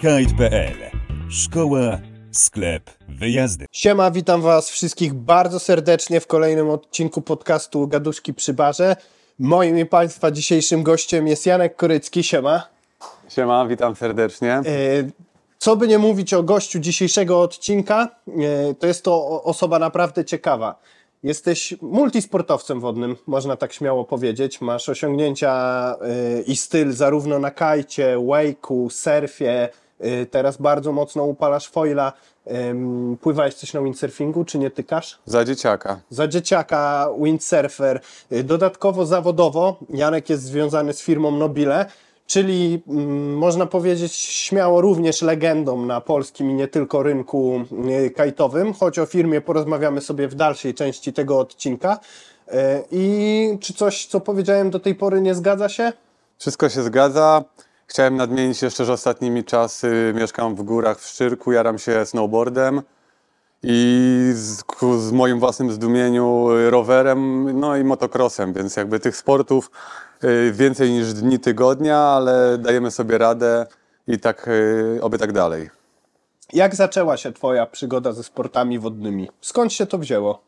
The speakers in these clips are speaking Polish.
Kite.pl Szkoła, sklep, wyjazdy. Siema, witam Was wszystkich bardzo serdecznie w kolejnym odcinku podcastu Gaduszki przy barze. Moim i Państwa dzisiejszym gościem jest Janek Korycki. Siema. Siema, witam serdecznie. E, Co by nie mówić o gościu dzisiejszego odcinka, e, to jest to osoba naprawdę ciekawa. Jesteś multisportowcem wodnym, można tak śmiało powiedzieć. Masz osiągnięcia e, i styl zarówno na kajcie, wake'u, surfie. E, Teraz bardzo mocno upalasz foila. Pływałeś coś na windsurfingu, czy nie tykasz? Za dzieciaka. Za dzieciaka windsurfer. Y, Dodatkowo zawodowo Janek jest związany z firmą Nobile, czyli mm, można powiedzieć śmiało również legendą na polskim i nie tylko rynku y, kajtowym, choć o firmie porozmawiamy sobie w dalszej części tego odcinka. Y, I czy coś, co powiedziałem do tej pory nie zgadza się? Wszystko się zgadza. Chciałem nadmienić jeszcze, że ostatnimi czasy mieszkam w górach w Szczyrku, jaram się snowboardem i z, z moim własnym zdumieniu rowerem, no i motocrossem, więc jakby tych sportów y, więcej niż dni tygodnia, ale dajemy sobie radę i tak, y, oby tak dalej. Jak zaczęła się Twoja przygoda ze sportami wodnymi? Skąd się to wzięło?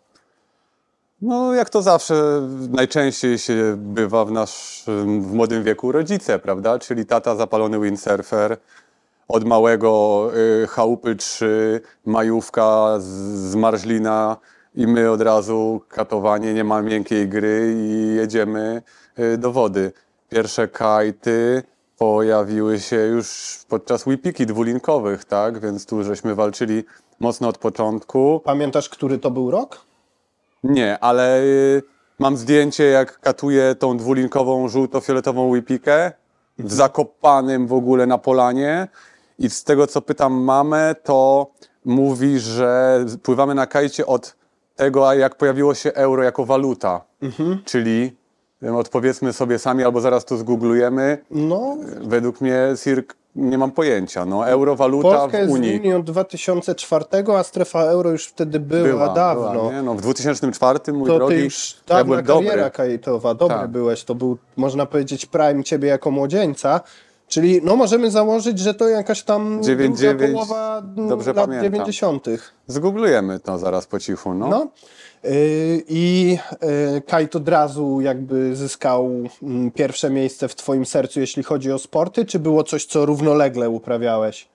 No, jak to zawsze, najczęściej się bywa w naszym, w młodym wieku rodzice, prawda? Czyli tata zapalony windsurfer, od małego y, chałupy 3, majówka z, z Marzlina i my od razu katowanie, nie ma miękkiej gry i jedziemy y, do wody. Pierwsze kajty pojawiły się już podczas whipiki dwulinkowych, tak? Więc tu żeśmy walczyli mocno od początku. Pamiętasz, który to był rok? Nie, ale y, mam zdjęcie, jak katuję tą dwulinkową żółto-fioletową łypikę w zakopanym w ogóle na polanie. I z tego, co pytam mamę, to mówi, że pływamy na kajcie od tego, jak pojawiło się euro jako waluta. Czyli y, odpowiedzmy sobie sami, albo zaraz to zgooglujemy. No, Według mnie, Sirk, nie mam pojęcia. No, euro, waluta Polska w jest Unii. z Unii od 2004, a strefa euro już wtedy była, dawno. Była, nie? no, w 2004, mój to drogi, ty już ja byłem kariera kajtowa, dobry Tak. byłeś, to był, można powiedzieć, prime ciebie jako młodzieńca. Czyli no możemy założyć, że to jakaś tam Dziewięć, druga dziewięć, połowa dobrze lat pamiętam. 90. Zgooglujemy to zaraz po cichu, no. No. Yy, I yy, Kajt od razu jakby zyskał mm, pierwsze miejsce w twoim sercu, jeśli chodzi o sporty, czy było coś, co równolegle uprawiałeś?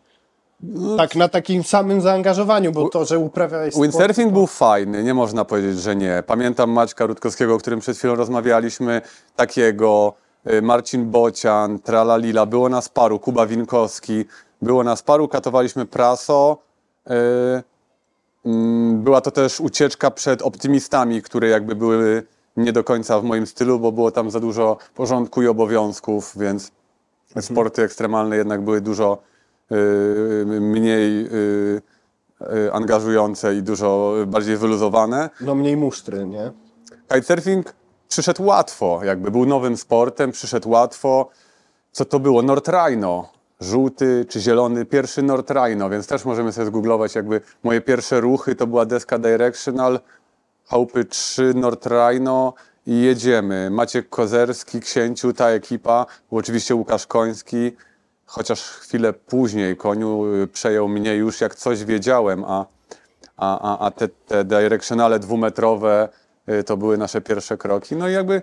No, Tak, na takim samym zaangażowaniu, bo to, że uprawiałeś sport, Windsurfing to- był fajny, nie można powiedzieć, że nie. Pamiętam Maćka Rutkowskiego, o którym przed chwilą rozmawialiśmy, takiego, y, Marcin Bocian, Tralalila, było nas paru, Kuba Winkowski, było nas paru, katowaliśmy praso. y, mm, Była to też ucieczka przed optymistami, które jakby były nie do końca w moim stylu, bo było tam za dużo porządku i obowiązków, więc sporty ekstremalne jednak były dużo y, mniej y, y, angażujące i dużo bardziej wyluzowane. No mniej musztry, nie? Kitesurfing przyszedł łatwo, jakby był nowym sportem, przyszedł łatwo. Co to było? Nordrhino. Żółty czy zielony, pierwszy Nordrhino, więc też możemy sobie zgooglować jakby moje pierwsze ruchy, to była deska Directional, chałupy 3, Nordrhino i jedziemy. Maciek Kozerski, Księciu, ta ekipa, oczywiście Łukasz Koński, chociaż chwilę później Koniu y, przejął mnie już jak coś wiedziałem, a, a, a, te, te directionale dwumetrowe y, to były nasze pierwsze kroki. No i jakby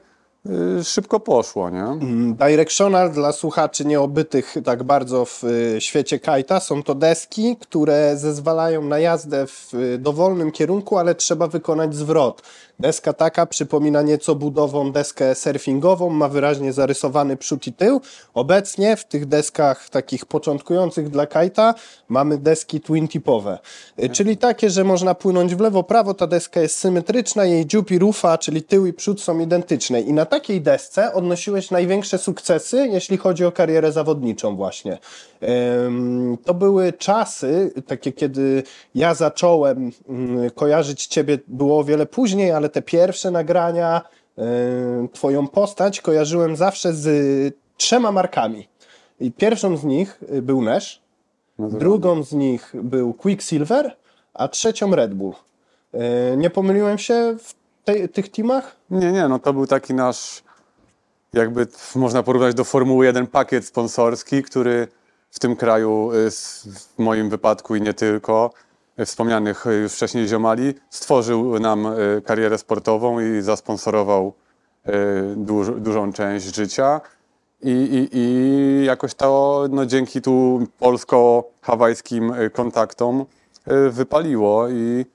szybko poszło, nie? Mm, Directional dla słuchaczy nieobytych tak bardzo w y, świecie kajta są to deski, które zezwalają na jazdę w y, dowolnym kierunku, ale trzeba wykonać zwrot. Deska taka przypomina nieco budową deskę surfingową, ma wyraźnie zarysowany przód i tył. Obecnie w tych deskach takich początkujących dla kajta mamy deski twin tipowe, Y, czyli takie, że można płynąć w lewo, prawo, ta deska jest symetryczna, jej dziób i rufa, czyli tył i przód są identyczne. I na takiej desce odnosiłeś największe sukcesy, jeśli chodzi o karierę zawodniczą właśnie. To były czasy, takie kiedy ja zacząłem mm, kojarzyć Ciebie, było o wiele później, ale te pierwsze nagrania, em, Twoją postać kojarzyłem zawsze z trzema markami. I pierwszą z nich y, był Nash, drugą z nich był Quicksilver, a trzecią Red Bull. E, Nie pomyliłem się w tej, tych teamach? Nie, nie, no to był taki nasz, jakby można porównać do Formuły 1 pakiet sponsorski, który w tym kraju, y, w moim wypadku i nie tylko, y, wspomnianych y, już wcześniej ziomali, stworzył nam y, karierę sportową i zasponsorował y, duż, dużą część życia. I, i, I jakoś to no, dzięki tu polsko-hawajskim kontaktom wypaliło i,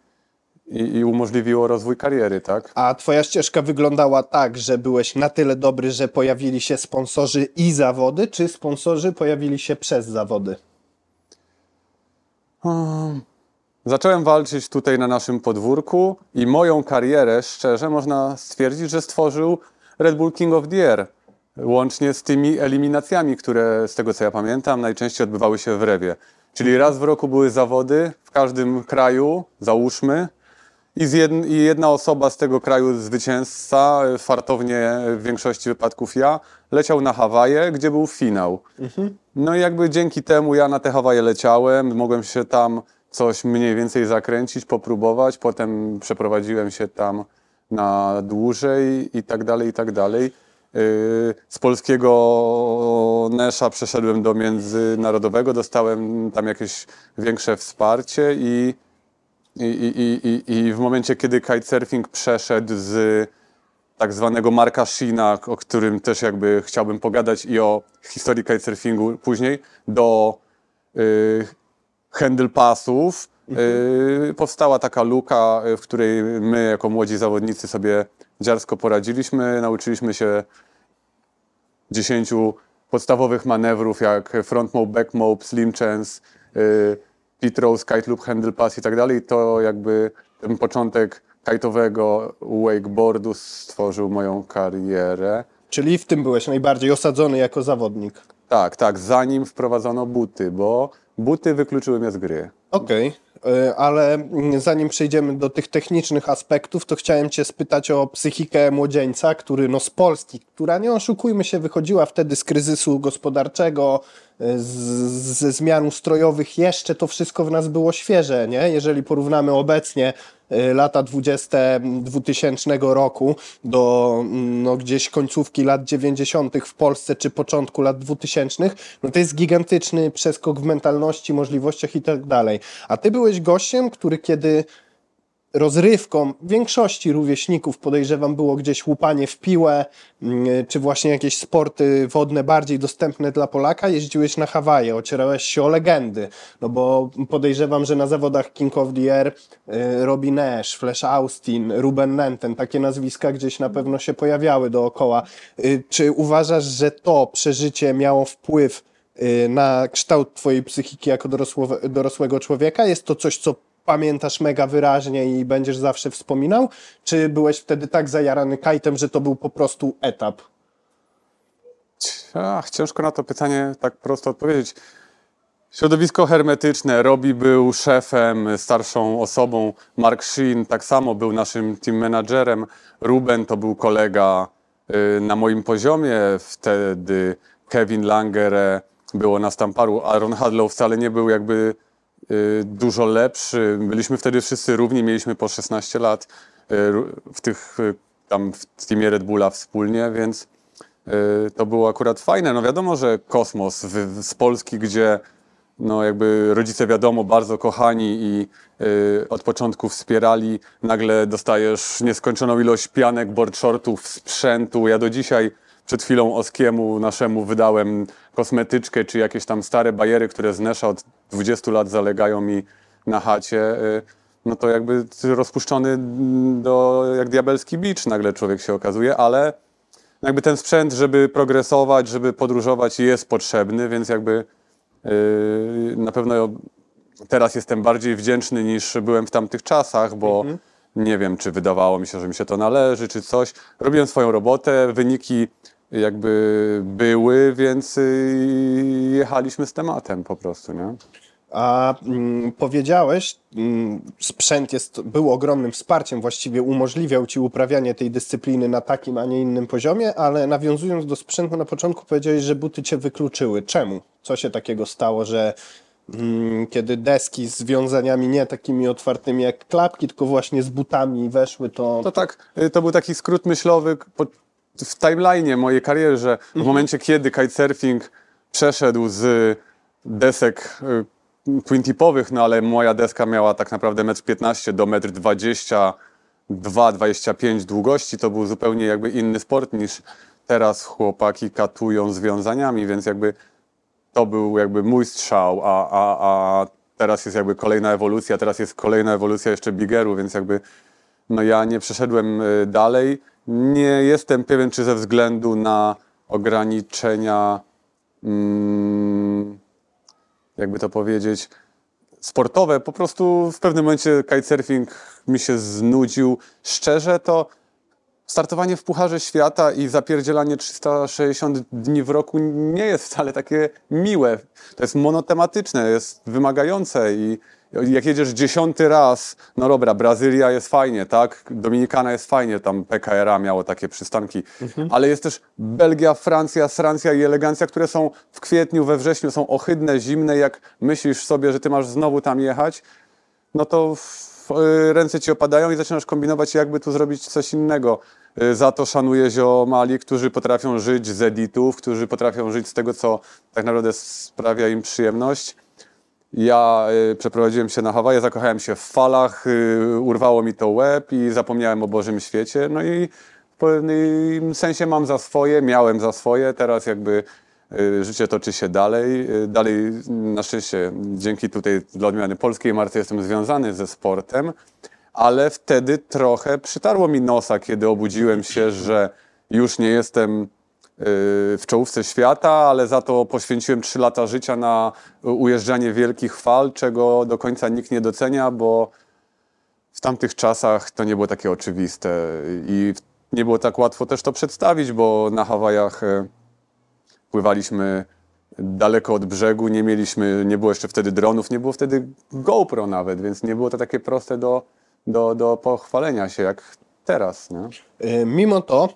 i, i umożliwiło rozwój kariery, tak? A twoja ścieżka wyglądała tak, że byłeś na tyle dobry, że pojawili się sponsorzy i zawody, czy sponsorzy pojawili się przez zawody? Zacząłem walczyć tutaj na naszym podwórku i moją karierę, szczerze, można stwierdzić, że stworzył Red Bull King of the Air. Łącznie z tymi eliminacjami, które z tego co ja pamiętam, najczęściej odbywały się w Rewie. Czyli raz w roku były zawody w każdym kraju, załóżmy, i, jedn, i jedna osoba z tego kraju, zwycięzca, fartownie w większości wypadków ja, leciał na Hawaje, gdzie był finał. No i jakby dzięki temu ja na te Hawaje leciałem, mogłem się tam coś mniej więcej zakręcić, popróbować, potem przeprowadziłem się tam na dłużej i tak dalej, i tak dalej. Yy, Z polskiego Nesza przeszedłem do międzynarodowego, dostałem tam jakieś większe wsparcie i, i, i, i, i- w momencie, kiedy kitesurfing przeszedł z tak zwanego Marka Sheena, o którym też jakby chciałbym pogadać i o historii kitesurfingu później, do y, handle passów, y, powstała taka luka, y, w której my jako młodzi zawodnicy sobie dziarsko poradziliśmy, nauczyliśmy się 10 podstawowych manewrów jak front mope, back mope, slim chance, y, pit row, kite loop, handle pass i tak dalej. To jakby ten początek kite'owego wakeboardu stworzył moją karierę. Czyli w tym byłeś najbardziej osadzony jako zawodnik. Tak, tak, zanim wprowadzono buty, bo buty wykluczyły mnie z gry. Okej, y, ale mm, zanim przejdziemy do tych technicznych aspektów, to chciałem Cię spytać o psychikę młodzieńca, który no z Polski, która nie oszukujmy się, wychodziła wtedy z kryzysu gospodarczego, z, ze zmian ustrojowych, jeszcze to wszystko w nas było świeże, nie? Jeżeli porównamy obecnie lata 20 2000 roku do mm, no, gdzieś końcówki lat 90. w Polsce czy początku lat 2000, no to jest gigantyczny przeskok w mentalności, możliwościach i tak dalej. A ty byłeś gościem, który kiedy rozrywką większości rówieśników podejrzewam było gdzieś łupanie w piłę, mm, czy właśnie jakieś sporty wodne bardziej dostępne dla Polaka, jeździłeś na Hawaje, ocierałeś się o legendy, no bo podejrzewam, że na zawodach King of the Air y, Robbie Nash, Flash Austin, Ruben Nenten, takie nazwiska gdzieś na pewno się pojawiały dookoła. Y, Czy uważasz, że to przeżycie miało wpływ y, na kształt twojej psychiki jako dorosłego człowieka? Jest to coś, co pamiętasz mega wyraźnie i będziesz zawsze wspominał? Czy byłeś wtedy tak zajarany kajtem, że to był po prostu etap? Ach, ciężko na to pytanie tak prosto odpowiedzieć. Środowisko hermetyczne. Robi był szefem, starszą osobą. Mark Sheen tak samo był naszym team managerem. Ruben to był kolega y, na moim poziomie. Wtedy Kevin Langer, e, było nas tam paru. Aaron Hadlow wcale nie był jakby dużo lepszy. Byliśmy wtedy wszyscy równi, mieliśmy po 16 lat y, w tych y, tam w teamie Red Bulla wspólnie, więc y, to było akurat fajne. No wiadomo, że kosmos w, z Polski, gdzie no jakby rodzice wiadomo, bardzo kochani i y, od początku wspierali, nagle dostajesz nieskończoną ilość pianek, board shortów, sprzętu. Ja do dzisiaj przed chwilą Oskiemu naszemu wydałem kosmetyczkę, czy jakieś tam stare bajery, które z Nesza od 20 lat zalegają mi na chacie. Y, no to jakby rozpuszczony do jak diabelski bicz nagle człowiek się okazuje, ale jakby ten sprzęt, żeby progresować, żeby podróżować jest potrzebny, więc jakby yy, na pewno teraz jestem bardziej wdzięczny niż byłem w tamtych czasach, bo nie wiem, czy wydawało mi się, że mi się to należy, czy coś. Robiłem swoją robotę, wyniki jakby były, więc yy, jechaliśmy z tematem po prostu, nie? A mm, powiedziałeś, mm, sprzęt jest, był ogromnym wsparciem, właściwie umożliwiał ci uprawianie tej dyscypliny na takim, a nie innym poziomie, ale nawiązując do sprzętu na początku powiedziałeś, że buty cię wykluczyły. Czemu? Co się takiego stało, że mm, kiedy deski z wiązaniami nie takimi otwartymi jak klapki, tylko właśnie z butami weszły, to... To tak, y, to był taki skrót myślowy po, w timeline'ie mojej kariery, że w momencie, kiedy kitesurfing przeszedł z desek y, twin tipowych, no ale moja deska miała tak naprawdę 1,15 m do 1,22 25 długości. To był zupełnie jakby inny sport niż teraz chłopaki katują związaniami, więc jakby to był jakby mój strzał, a, a, a teraz jest jakby kolejna ewolucja, teraz jest kolejna ewolucja jeszcze bigeru, więc jakby no ja nie przeszedłem y, dalej. Nie jestem pewien, czy ze względu na ograniczenia, mm, jakby to powiedzieć, sportowe, po prostu w pewnym momencie kitesurfing mi się znudził. Szczerze to startowanie w Pucharze Świata i zapierdzielanie 360 dni w roku nie jest wcale takie miłe. To jest monotematyczne, jest wymagające i jak jedziesz dziesiąty raz, no dobra, Brazylia jest fajnie, tak? Dominikana jest fajnie, tam PKRA miało takie przystanki, ale jest też Belgia, Francja, Francja i elegancja, które są w kwietniu, we wrześniu, są ohydne, zimne, jak myślisz sobie, że ty masz znowu tam jechać, no to y, ręce ci opadają i zaczynasz kombinować, jakby tu zrobić coś innego. Y, Za to szanuję ziomali, którzy potrafią żyć z editów, którzy potrafią żyć z tego, co tak naprawdę sprawia im przyjemność. Ja y, przeprowadziłem się na Hawaje, zakochałem się w falach, y, urwało mi to łeb i zapomniałem o Bożym świecie. No i w pewnym sensie mam za swoje, miałem za swoje, teraz jakby y, życie toczy się dalej. Dalej na szczęście dzięki tutaj dla odmiany polskiej marce jestem związany ze sportem, ale wtedy trochę przytarło mi nosa, kiedy obudziłem się, że już nie jestem w czołówce świata, ale za to poświęciłem 3 lata życia na ujeżdżanie wielkich fal, czego do końca nikt nie docenia, bo w tamtych czasach to nie było takie oczywiste i nie było tak łatwo też to przedstawić, bo na Hawajach e, pływaliśmy daleko od brzegu, nie mieliśmy, nie było jeszcze wtedy dronów, nie było wtedy GoPro nawet, więc nie było to takie proste do, do, do pochwalenia się jak teraz. Nie? Y, Mimo to,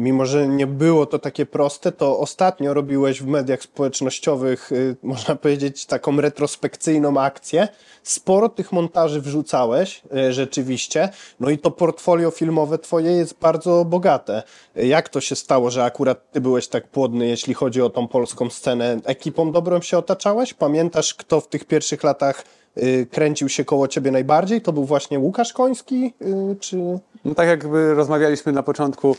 mimo że nie było to takie proste, to ostatnio robiłeś w mediach społecznościowych, y, można powiedzieć, taką retrospekcyjną akcję. Sporo tych montaży wrzucałeś y, rzeczywiście, no i to portfolio filmowe twoje jest bardzo bogate. Jak to się stało, że akurat ty byłeś tak płodny, jeśli chodzi o tą polską scenę? Ekipą dobrą się otaczałeś? Pamiętasz, kto w tych pierwszych latach y, kręcił się koło ciebie najbardziej? To był właśnie Łukasz Koński, czy... No tak jakby rozmawialiśmy na początku,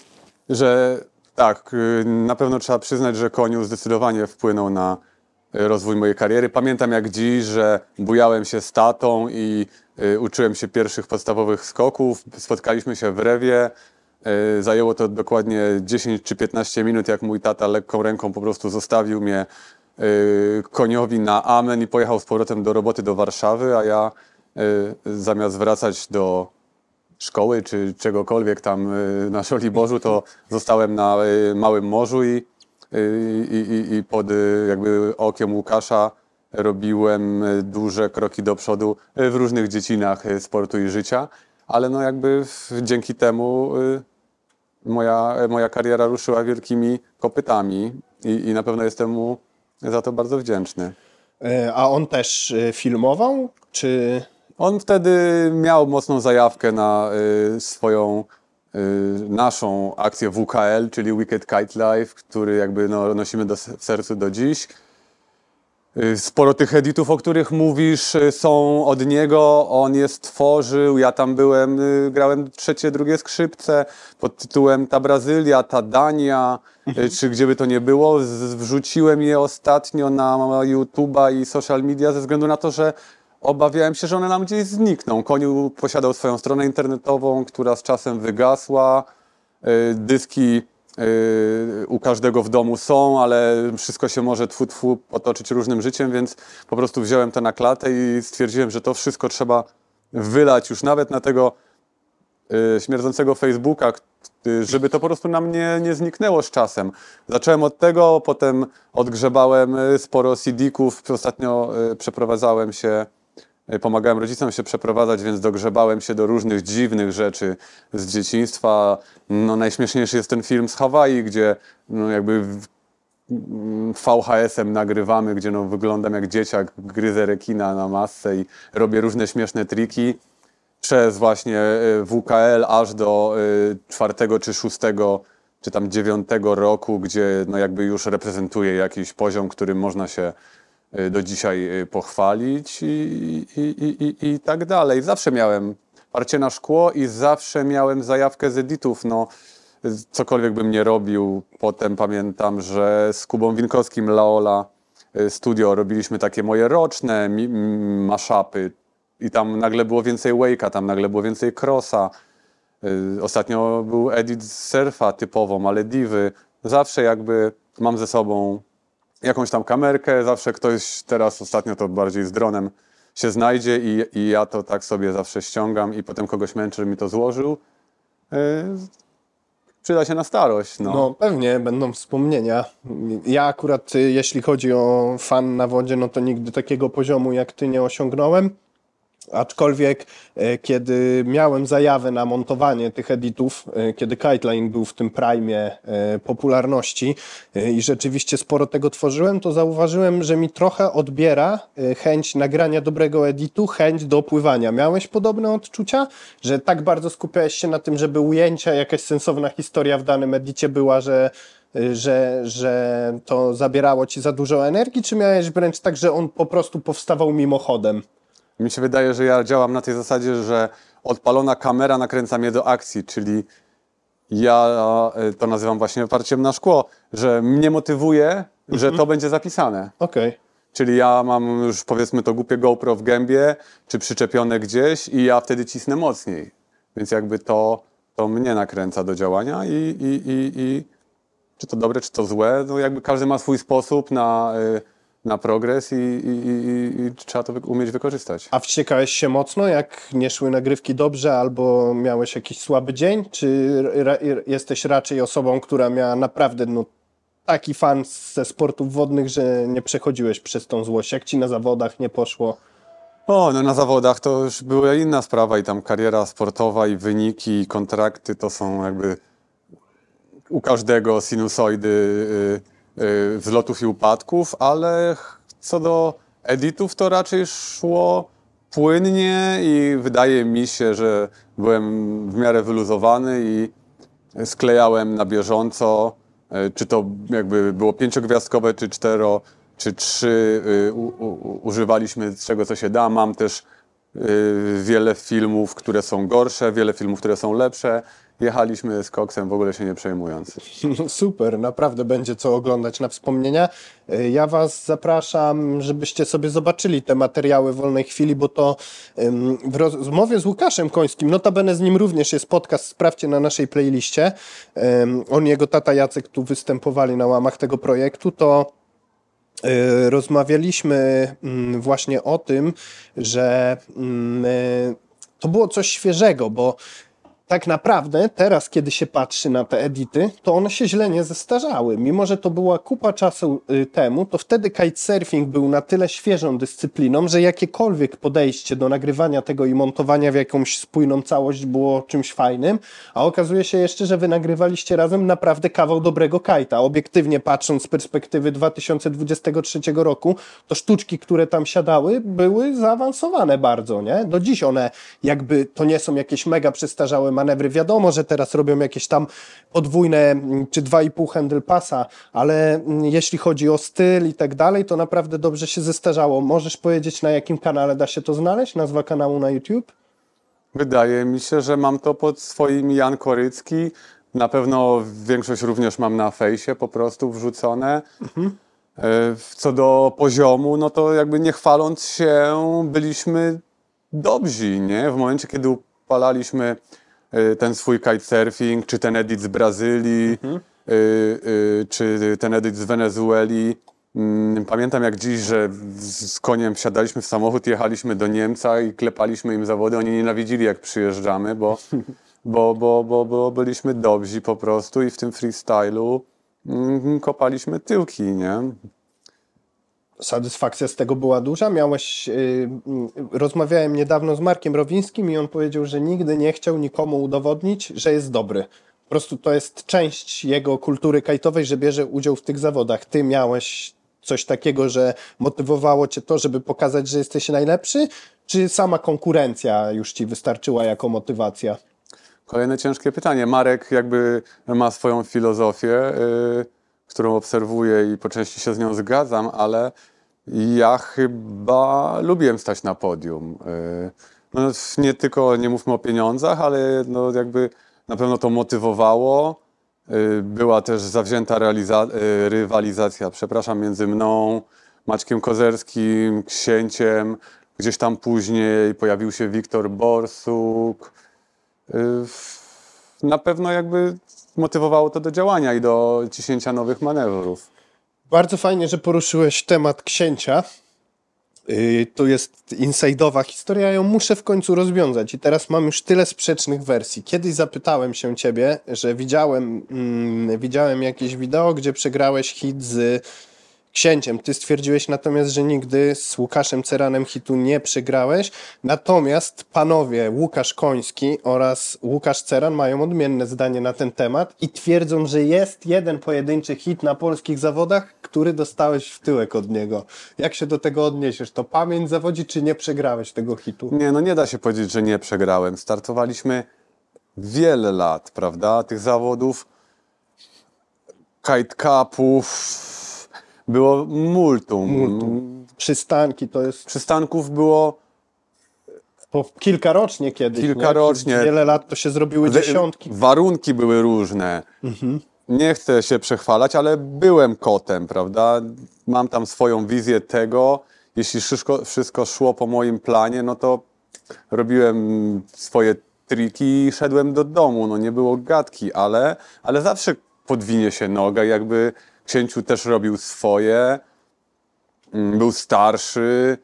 że tak, y, na pewno trzeba przyznać, że Koniu zdecydowanie wpłynął na y, rozwój mojej kariery. Pamiętam jak dziś, że bujałem się z tatą i y, uczyłem się pierwszych podstawowych skoków. Spotkaliśmy się w Rewie. Zajęło to dokładnie 10 czy 15 minut, jak mój tata lekką ręką po prostu zostawił mnie koniowi na amen i pojechał z powrotem do roboty do Warszawy, a ja zamiast wracać do szkoły czy czegokolwiek tam y, na Żoliborzu, to zostałem na y, Małym Morzu i, y, i, i, i pod jakby okiem Łukasza robiłem duże kroki do przodu w różnych dziedzinach sportu i życia, ale no jakby dzięki temu moja, moja kariera ruszyła wielkimi kopytami i, i na pewno jestem mu za to bardzo wdzięczny. Y, A on też filmował, czy... On wtedy miał mocną zajawkę na y, swoją y, naszą akcję WKL, czyli Wicked Kite Life, który jakby no, nosimy do, w sercu do dziś. Y, Sporo tych editów, o których mówisz, y, są od niego. On je stworzył. Ja tam byłem, y, grałem trzecie, drugie skrzypce pod tytułem Ta Brazylia, ta Dania, y, czy gdzie by to nie było. Wrzuciłem je ostatnio na YouTube'a i social media ze względu na to, że obawiałem się, że one nam gdzieś znikną. Koniu posiadał swoją stronę internetową, która z czasem wygasła. Y, Dyski y, u każdego w domu są, ale wszystko się może tfu, tfu potoczyć różnym życiem, więc po prostu wziąłem to na klatę i stwierdziłem, że to wszystko trzeba wylać już nawet na tego y, śmierdzącego Facebooka, żeby to po prostu nam nie, nie zniknęło z czasem. Zacząłem od tego, potem odgrzebałem sporo CD-ków. Ostatnio przeprowadzałem się, pomagałem rodzicom się przeprowadzać, więc dogrzebałem się do różnych dziwnych rzeczy z dzieciństwa. No, najśmieszniejszy jest ten film z Hawaii, gdzie no, jakby mm, VHS-em nagrywamy, gdzie no, wyglądam jak dzieciak, gryzę rekina na masce i robię różne śmieszne triki przez właśnie y, WKL aż do y, czwartego czy szóstego, czy tam dziewiątego roku, gdzie no jakby już reprezentuje jakiś poziom, którym można się do dzisiaj y, pochwalić i, i, i, i, i tak dalej. Zawsze miałem parcie na szkło i zawsze miałem zajawkę z editów. No, y, cokolwiek bym nie robił, potem pamiętam, że z Kubą Winkowskim Laola y, Studio robiliśmy takie moje roczne mi- m- mashupy i tam nagle było więcej Wake'a, tam nagle było więcej Crossa. Y, Ostatnio był edit z surfa typowo, Malediwy. Zawsze jakby mam ze sobą jakąś tam kamerkę, zawsze ktoś, teraz ostatnio to bardziej z dronem się znajdzie i, i ja to tak sobie zawsze ściągam i potem kogoś męczę, żeby mi to złożył. Y, Przyda się na starość, no. No pewnie, będą wspomnienia. Ja akurat, y, jeśli chodzi o fan na wodzie, no to nigdy takiego poziomu jak ty nie osiągnąłem. Aczkolwiek, e, kiedy miałem zajawę na montowanie tych editów, e, kiedy Kiteline był w tym prime e, popularności i rzeczywiście sporo tego tworzyłem, to zauważyłem, że mi trochę odbiera chęć nagrania dobrego editu, chęć do pływania. Miałeś podobne odczucia, że tak bardzo skupiałeś się na tym, żeby ujęcia, jakaś sensowna historia w danym edicie była, że że, że to zabierało ci za dużo energii, czy miałeś wręcz tak, że on po prostu powstawał mimochodem? Mi się wydaje, że ja działam na tej zasadzie, że odpalona kamera nakręca mnie do akcji, czyli ja y, to nazywam właśnie oparciem na szkło, że mnie motywuje, że to będzie zapisane. Okej. Czyli ja mam już powiedzmy to głupie GoPro w gębie, czy przyczepione gdzieś i ja wtedy cisnę mocniej. Więc jakby to, to mnie nakręca do działania i, i, i, i czy to dobre, czy to złe, no jakby każdy ma swój sposób na, y, na progres i, i, i, i trzeba to umieć wykorzystać. A wściekałeś się mocno, jak nie szły nagrywki dobrze, albo miałeś jakiś słaby dzień? Czy ra, jesteś raczej osobą, która miała naprawdę no, taki fan ze sportów wodnych, że nie przechodziłeś przez tą złość? Jak ci na zawodach nie poszło? O, no na zawodach to już była inna sprawa i tam kariera sportowa i wyniki i kontrakty to są jakby u każdego sinusoidy y, y, wzlotów i upadków, ale co do editów to raczej szło płynnie i wydaje mi się, że byłem w miarę wyluzowany i sklejałem na bieżąco, e, czy to jakby było pięciogwiazdkowe, czy cztero, czy trzy, y, używaliśmy z czego co się da. Mam też y, wiele filmów, które są gorsze, wiele filmów, które są lepsze. Jechaliśmy z koksem w ogóle się nie przejmując. No super, naprawdę będzie co oglądać na wspomnienia. Y, Ja Was zapraszam, żebyście sobie zobaczyli te materiały wolnej chwili, bo to w rozmowie z Łukaszem Końskim, notabene z nim również jest podcast, sprawdźcie na naszej playliście. On i jego tata Jacek tu występowali na łamach tego projektu, to y, rozmawialiśmy mm, właśnie o tym, że mm, y, to było coś świeżego, bo tak naprawdę teraz, kiedy się patrzy na te edity, to one się źle nie zestarzały. Mimo, że to była kupa czasu y, temu, to wtedy kitesurfing był na tyle świeżą dyscypliną, że jakiekolwiek podejście do nagrywania tego i montowania w jakąś spójną całość było czymś fajnym, a okazuje się jeszcze, że wy nagrywaliście razem naprawdę kawał dobrego kajta. Obiektywnie patrząc z perspektywy 2023 roku, to sztuczki, które tam siadały, były zaawansowane bardzo, nie? Do dziś one jakby to nie są jakieś mega przestarzałe manewry. Wiadomo, że teraz robią jakieś tam podwójne mm, czy 2,5 handle pasa, ale mm, jeśli chodzi o styl i tak dalej, to naprawdę dobrze się zestarzało. Możesz powiedzieć, na jakim kanale da się to znaleźć? Nazwa kanału na YouTube? Wydaje mi się, że mam to pod swoim Jan Korycki. Na pewno większość również mam na fejsie po prostu wrzucone. E, Co do poziomu, no to jakby nie chwaląc się, byliśmy dobrzy, nie? W momencie, kiedy upalaliśmy ten swój kitesurfing, czy ten edit z Brazylii, e, e, czy ten edit z Wenezueli. Mm, Pamiętam jak dziś, że z z koniem wsiadaliśmy w samochód, jechaliśmy do Niemca i klepaliśmy im zawody. Oni nienawidzili jak przyjeżdżamy, bo, bo, bo, bo, bo byliśmy dobrzy po prostu i w tym freestylu mm, kopaliśmy tyłki, nie? Satysfakcja z tego była duża. Miałeś, yy, yy, rozmawiałem niedawno z Markiem Rowińskim i on powiedział, że nigdy nie chciał nikomu udowodnić, że jest dobry. Po prostu to jest część jego kultury kajtowej, że bierze udział w tych zawodach. Ty miałeś coś takiego, że motywowało cię to, żeby pokazać, że jesteś najlepszy, czy sama konkurencja już ci wystarczyła jako motywacja? Kolejne ciężkie pytanie. Marek jakby ma swoją filozofię, y, którą obserwuję i po części się z nią zgadzam, ale Ja chyba lubiłem stać na podium. Y, No, nie tylko nie mówmy o pieniądzach, ale no jakby na pewno to motywowało. Y, Była też zawzięta y, rywalizacja, przepraszam, między mną, Maćkiem Kozerskim, Księciem. Gdzieś tam później pojawił się Wiktor Borsuk. Na pewno jakby motywowało to do działania i do ciśnięcia nowych manewrów. Bardzo fajnie, że poruszyłeś temat księcia. Yy, to jest insajdowa historia, ją muszę w końcu rozwiązać. I teraz mam już tyle sprzecznych wersji. Kiedyś zapytałem się ciebie, że widziałem, mm, widziałem jakieś wideo, gdzie przegrałeś hit z księciem. Ty stwierdziłeś natomiast, że nigdy z Łukaszem Ceranem hitu nie przegrałeś. Natomiast panowie Łukasz Koński oraz Łukasz Ceran mają odmienne zdanie na ten temat i twierdzą, że jest jeden pojedynczy hit na polskich zawodach, który dostałeś w tyłek od niego. Jak się do tego odniesiesz? To pamięć zawodzi, czy nie przegrałeś tego hitu? Nie, no nie da się powiedzieć, że nie przegrałem. Startowaliśmy wiele lat, prawda? Tych zawodów, kite cupów, było multum. Przystanki to jest Przystanków było po kilkarocznie kiedyś. nie? Kilkarocznie. Przez Wiele lat to się zrobiły dziesiątki. Warunki były różne. Nie chcę się przechwalać, ale byłem kotem, prawda? Mam tam swoją wizję tego. Jeśli wszystko, wszystko szło po moim planie, no to robiłem swoje triki i szedłem do domu. No nie było gadki, ale, ale zawsze podwinie się noga. Jakby księciu też robił swoje. Mm, Był starszy.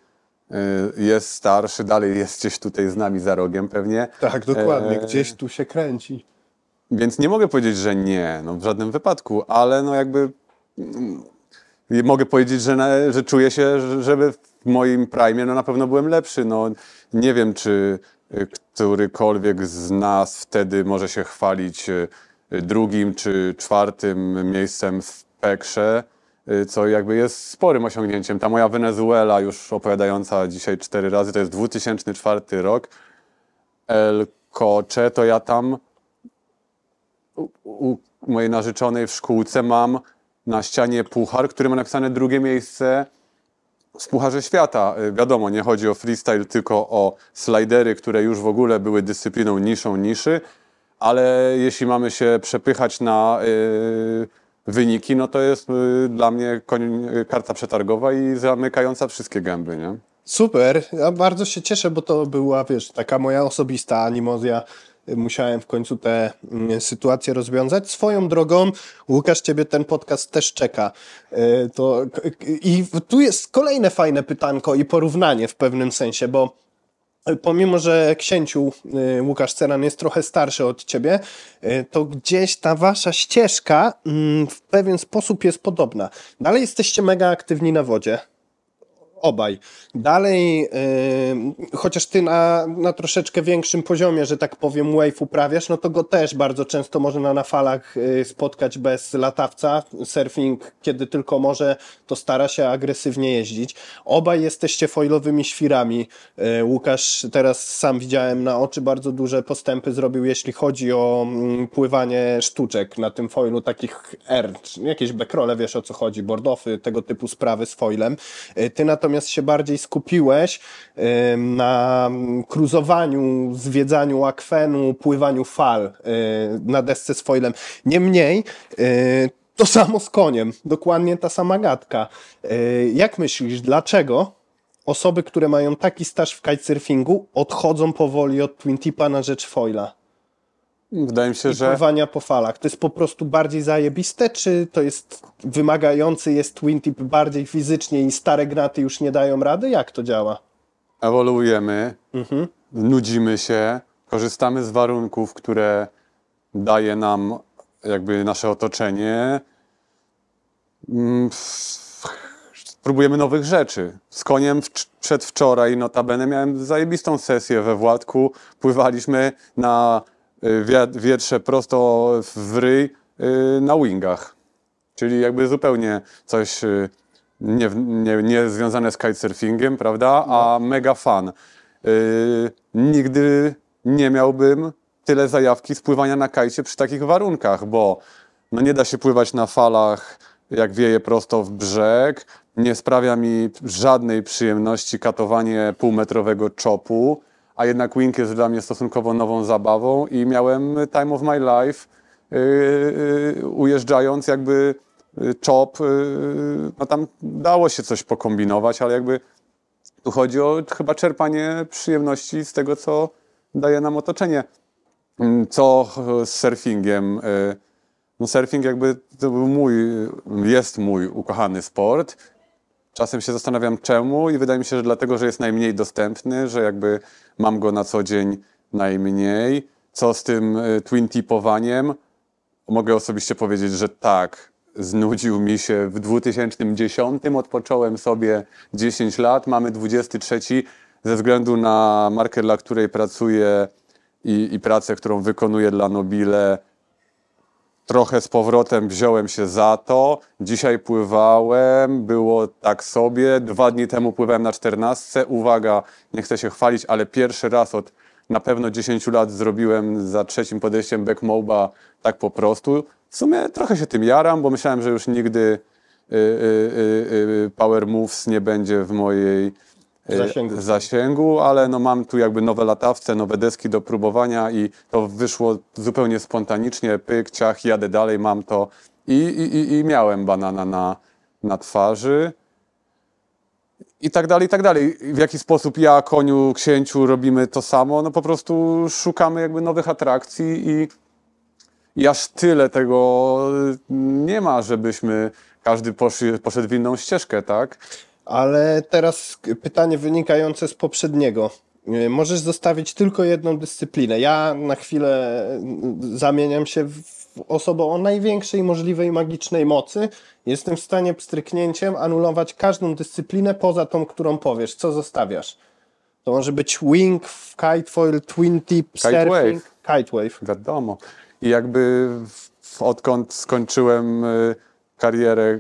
y, Jest starszy, dalej jest gdzieś tutaj z nami za rogiem pewnie. Tak, dokładnie. E, Gdzieś tu się kręci. Więc nie mogę powiedzieć, że nie, no w żadnym wypadku, ale no jakby mm, mogę powiedzieć, że, na, że czuję się, że- żeby w moim prime no na pewno byłem lepszy. No nie wiem, czy y, którykolwiek z nas wtedy może się chwalić y, drugim czy czwartym miejscem w Pekrze, y, co jakby jest sporym osiągnięciem. Ta moja Wenezuela już opowiadająca dzisiaj cztery razy, to jest 2004 rok. El Coche, to ja tam u, u mojej narzeczonej w szkółce mam na ścianie puchar, który ma napisane drugie miejsce w Pucharze Świata. Y, Wiadomo, nie chodzi o freestyle, tylko o slidery, które już w ogóle były dyscypliną niszą niszy, ale jeśli mamy się przepychać na y, wyniki, no to jest y, dla mnie karta przetargowa i zamykająca wszystkie gęby, nie? Super, ja bardzo się cieszę, bo to była, wiesz, taka moja osobista animozja. Musiałem w końcu tę mm, sytuację rozwiązać. Swoją drogą, Łukasz, ciebie ten podcast też czeka. E, To, I tu jest kolejne fajne pytanko i porównanie w pewnym sensie, bo pomimo, że księciu y, Łukasz Ceran jest trochę starszy od ciebie, y, to gdzieś ta wasza ścieżka mm, w pewien sposób jest podobna. Dalej jesteście mega aktywni na wodzie. Obaj. Dalej, y, chociaż ty na, na troszeczkę większym poziomie, że tak powiem, wave uprawiasz, no to go też bardzo często można na falach y, spotkać bez latawca. Surfing, kiedy tylko może, to stara się agresywnie jeździć. Obaj jesteście foilowymi świrami. Y, Łukasz, teraz sam widziałem na oczy, bardzo duże postępy zrobił, jeśli chodzi o mm, pływanie sztuczek na tym foilu, takich R, jakieś backrolle, wiesz o co chodzi, bordowy, tego typu sprawy z foilem. Y, Ty natomiast się bardziej skupiłeś na cruzowaniu, zwiedzaniu akwenu, pływaniu fal y, na desce z foilem. Niemniej, y, to samo z koniem, dokładnie ta sama gadka. Y, Jak myślisz, dlaczego osoby, które mają taki staż w kitesurfingu, odchodzą powoli od twin tipa na rzecz foila Wydaje mi się, że... pływania po falach? To jest po prostu bardziej zajebiste, czy to jest wymagający jest twin tip bardziej fizycznie i stare graty już nie dają rady? Jak to działa? ewoluujemy, nudzimy się, korzystamy z warunków, które daje nam jakby nasze otoczenie. Mm, Próbujemy nowych rzeczy. Z koniem wcz- przedwczoraj notabene miałem zajebistą sesję we Władku. Pływaliśmy na wietrze prosto w ryj y, na wingach. Czyli jakby zupełnie coś y, nie, nie, nie związane z kitesurfingiem, prawda? A mega fan. Y, nigdy nie miałbym tyle zajawki z pływania na kajcie przy takich warunkach, bo no nie da się pływać na falach, jak wieje prosto w brzeg. nie sprawia mi żadnej przyjemności katowanie półmetrowego chopu, a jednak wing jest dla mnie stosunkowo nową zabawą i miałem time of my life yy, yy, ujeżdżając jakby yy, chop, no tam dało się coś pokombinować, ale jakby tu chodzi o chyba czerpanie przyjemności z tego, co daje nam otoczenie. Mm, Co z surfingiem? No surfing jakby to był mój, jest mój ukochany sport. Czasem się zastanawiam czemu i wydaje mi się, że dlatego, że jest najmniej dostępny, że jakby mam go na co dzień najmniej. Co z tym e, twin tipowaniem? Mogę osobiście powiedzieć, że tak. Znudził mi się w 2010. Odpocząłem sobie 10 lat. Mamy 23. Ze względu na markę, dla której pracuję i, i pracę, którą wykonuję dla Nobile, trochę z powrotem wziąłem się za to. Dzisiaj pływałem, było tak sobie. Dwa dni temu pływałem na 14. Uwaga, nie chcę się chwalić, ale pierwszy raz od na pewno 10 lat zrobiłem za trzecim podejściem backmoba tak po prostu. W sumie trochę się tym jaram, bo myślałem, że już nigdy y, y, y, y, Power Moves nie będzie w mojej y, Zasięgu. zasięgu, ale no mam tu jakby nowe latawce, nowe deski do próbowania i to wyszło zupełnie spontanicznie, pyk, ciach, jadę dalej, mam to i, i, i- miałem banana na, na twarzy i tak dalej, i tak dalej. W jaki sposób ja, koniu, księciu robimy to samo? No po prostu szukamy jakby nowych atrakcji i, i aż tyle tego nie ma, żebyśmy każdy poszedł w inną ścieżkę, tak? Ale teraz pytanie wynikające z poprzedniego. Y, Możesz zostawić tylko jedną dyscyplinę. Ja na chwilę y, zamieniam się w osobę o największej możliwej magicznej mocy. Jestem w stanie pstryknięciem anulować każdą dyscyplinę poza tą, którą powiesz. Co zostawiasz? To może być wing, kitefoil, twin tip, Kitewave. surfing, kitewave. Wiadomo. I jakby odkąd skończyłem y, karierę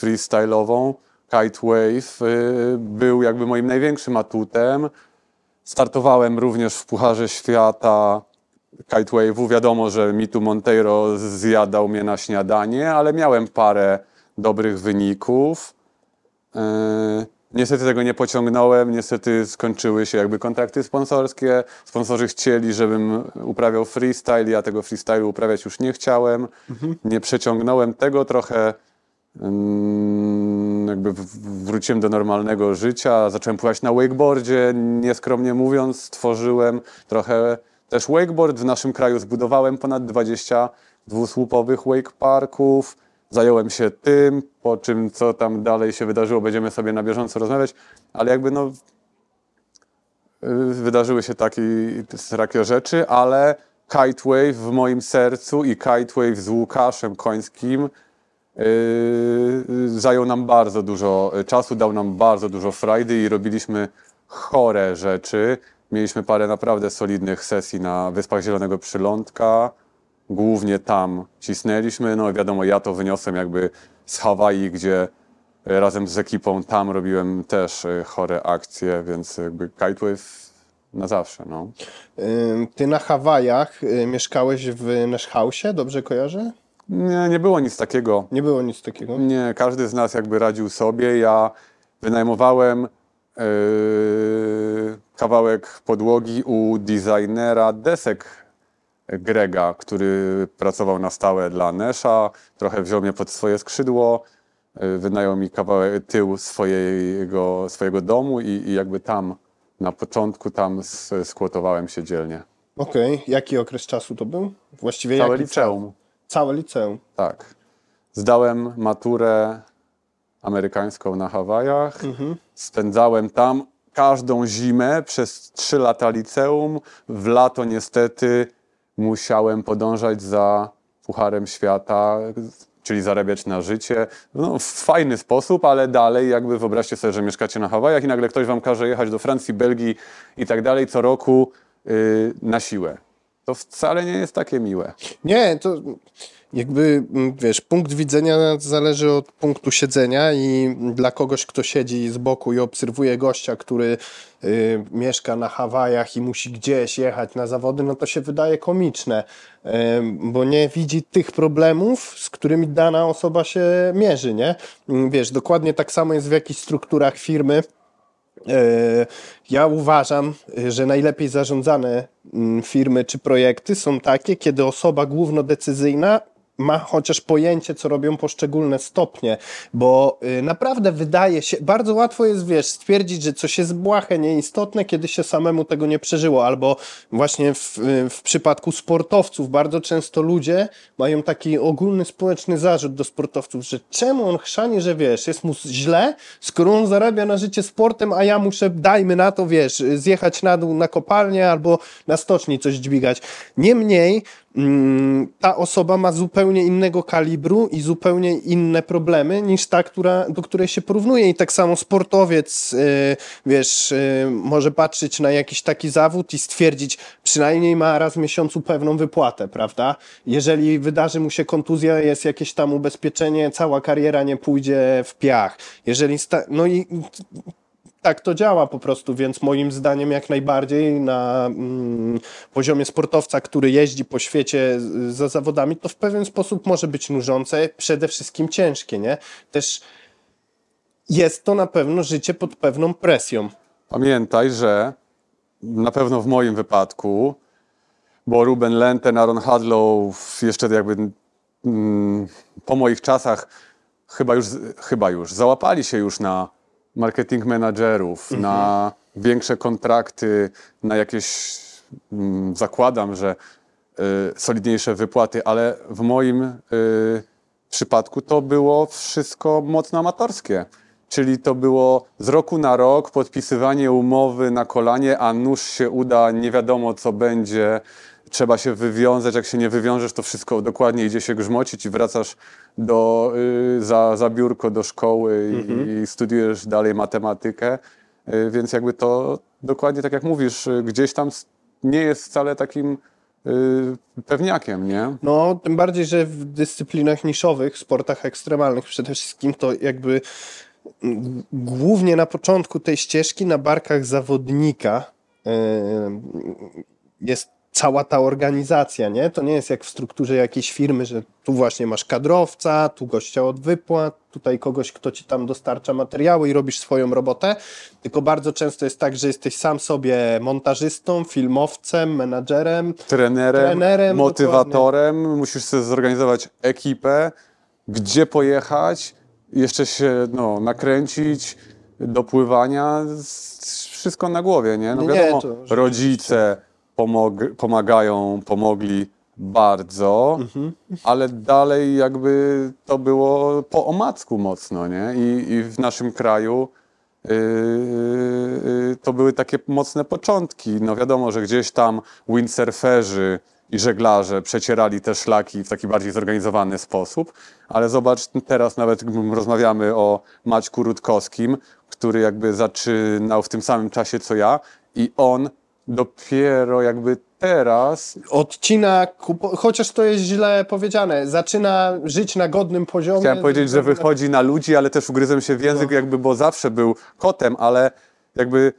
freestyle'ową, Kite Wave y, był jakby moim największym atutem. Startowałem również w Pucharze Świata Kite Wave'u. Wiadomo, że Mitu Monteiro zjadał mnie na śniadanie, ale miałem parę dobrych wyników. Yy, Niestety tego nie pociągnąłem, niestety skończyły się jakby kontrakty sponsorskie. Sponsorzy chcieli, żebym uprawiał freestyle, ja tego freestylu uprawiać już nie chciałem. Nie przeciągnąłem tego trochę. Ym, Jakby wróciłem do normalnego życia, zacząłem pływać na wakeboardzie, nieskromnie mówiąc, stworzyłem trochę też wakeboard. W naszym kraju zbudowałem ponad 20 dwusłupowych wake parków. Zająłem się tym, po czym co tam dalej się wydarzyło, będziemy sobie na bieżąco rozmawiać, ale jakby no y, wydarzyły się takie, takie rzeczy, ale Kitewave w moim sercu i Kitewave z Łukaszem Końskim zajął nam bardzo dużo czasu, dał nam bardzo dużo frajdy i robiliśmy chore rzeczy. Mieliśmy parę naprawdę solidnych sesji na Wyspach Zielonego Przylądka. Głównie tam cisnęliśmy. No wiadomo, ja to wyniosłem jakby z Hawaii, gdzie razem z ekipą tam robiłem też y, chore akcje, więc jakby Kitewave na zawsze, no. Ty na Hawajach y, mieszkałeś w Nash House, dobrze kojarzę? Nie, nie było nic takiego. Nie było nic takiego. Nie, każdy z nas jakby radził sobie. Ja wynajmowałem yy, kawałek podłogi u designera desek Grega, który pracował na stałe dla Nesha. Trochę wziął mnie pod swoje skrzydło, yy, wynajął mi kawałek tył swojego, swojego domu i, i jakby tam na początku tam skłotowałem się dzielnie. Okej, jaki okres czasu to był? Właściwie Całe jaki liceum. Całe liceum. Tak. Zdałem maturę amerykańską na Hawajach. Spędzałem tam każdą zimę przez trzy lata liceum. W lato niestety musiałem podążać za Pucharem Świata, czyli zarabiać na życie. No, w fajny sposób, ale dalej jakby wyobraźcie sobie, że mieszkacie na Hawajach i nagle ktoś wam każe jechać do Francji, Belgii i tak dalej co roku yy, na siłę. To wcale nie jest takie miłe. Nie, to Jakby, mm, wiesz, punkt widzenia zależy od punktu siedzenia i dla kogoś, kto siedzi z boku i obserwuje gościa, który y, mieszka na Hawajach i musi gdzieś jechać na zawody, no to się wydaje komiczne, em, bo nie widzi tych problemów, z którymi dana osoba się mierzy, nie? Mm, Wiesz, dokładnie tak samo jest w jakichś strukturach firmy, Ja uważam, e, że najlepiej zarządzane mm, firmy czy projekty są takie, kiedy osoba głównodecyzyjna ma chociaż pojęcie, co robią poszczególne stopnie, bo y, naprawdę wydaje się, bardzo łatwo jest, wiesz, stwierdzić, że coś jest błahe, nieistotne, kiedy się samemu tego nie przeżyło, albo właśnie w, y, w przypadku sportowców bardzo często ludzie mają taki ogólny społeczny zarzut do sportowców, że czemu on chrzani, że wiesz, jest mu źle, skoro on zarabia na życie sportem, a ja muszę, dajmy na to, wiesz, zjechać na dół na kopalnię albo na stoczni coś dźwigać. Niemniej ta osoba ma zupełnie innego kalibru i zupełnie inne problemy niż ta, która, do której się porównuje. I tak samo sportowiec, y, wiesz, y, może patrzeć na jakiś taki zawód i stwierdzić, przynajmniej ma raz w miesiącu pewną wypłatę, prawda? Jeżeli wydarzy mu się kontuzja, jest jakieś tam ubezpieczenie, cała kariera nie pójdzie w piach. Jeżeli sta- no i tak to działa po prostu, więc moim zdaniem jak najbardziej na mm, poziomie sportowca, który jeździ po świecie za zawodami, to w pewien sposób może być nużące, przede wszystkim ciężkie, nie? Też jest to na pewno życie pod pewną presją. Pamiętaj, że na pewno w moim wypadku, bo Ruben Lenten, Aaron Hadlow jeszcze jakby mm, po moich czasach chyba już, chyba już załapali się już na marketing menadżerów, na większe kontrakty, na jakieś, mm, zakładam, że y, solidniejsze wypłaty, ale w moim y, przypadku to było wszystko mocno amatorskie. Czyli to było z roku na rok podpisywanie umowy na kolanie, a nuż się uda, nie wiadomo co będzie, trzeba się wywiązać, jak się nie wywiążesz, to wszystko dokładnie idzie się grzmocić i wracasz do, y, za, za biurko do szkoły i, i studiujesz dalej matematykę, y, więc jakby to dokładnie tak jak mówisz, y, gdzieś tam nie jest wcale takim y, pewniakiem, nie? No, tym bardziej, że w dyscyplinach niszowych, sportach ekstremalnych przede wszystkim, to jakby głównie na początku tej ścieżki na barkach zawodnika yy, jest cała ta organizacja, nie? To nie jest jak w strukturze jakiejś firmy, że tu właśnie masz kadrowca, tu gościa od wypłat, tutaj kogoś, kto ci tam dostarcza materiały i robisz swoją robotę, tylko bardzo często jest tak, że jesteś sam sobie montażystą, filmowcem, menadżerem, trenerem, Trenerem, motywatorem, musisz sobie zorganizować ekipę, gdzie pojechać, jeszcze się no, nakręcić do pływania, z- wszystko na głowie, nie? No Nie, wiadomo, rzeczywiście. rodzice pomog- pomagają, pomogli bardzo, Mhm. ale dalej jakby to było po omacku mocno, nie? I, i w naszym kraju yy, yy, to były takie mocne początki. No wiadomo, że gdzieś tam windsurferzy i żeglarze przecierali te szlaki w taki bardziej zorganizowany sposób, ale zobacz, teraz nawet rozmawiamy o Maćku Rutkowskim, który jakby zaczynał w tym samym czasie co ja i on dopiero jakby teraz odcina, kupo- chociaż to jest źle powiedziane, zaczyna żyć na godnym poziomie. Chciałem powiedzieć, że wychodzi na ludzi, ale też ugryzłem się w język, jakby, bo zawsze był kotem, ale jakby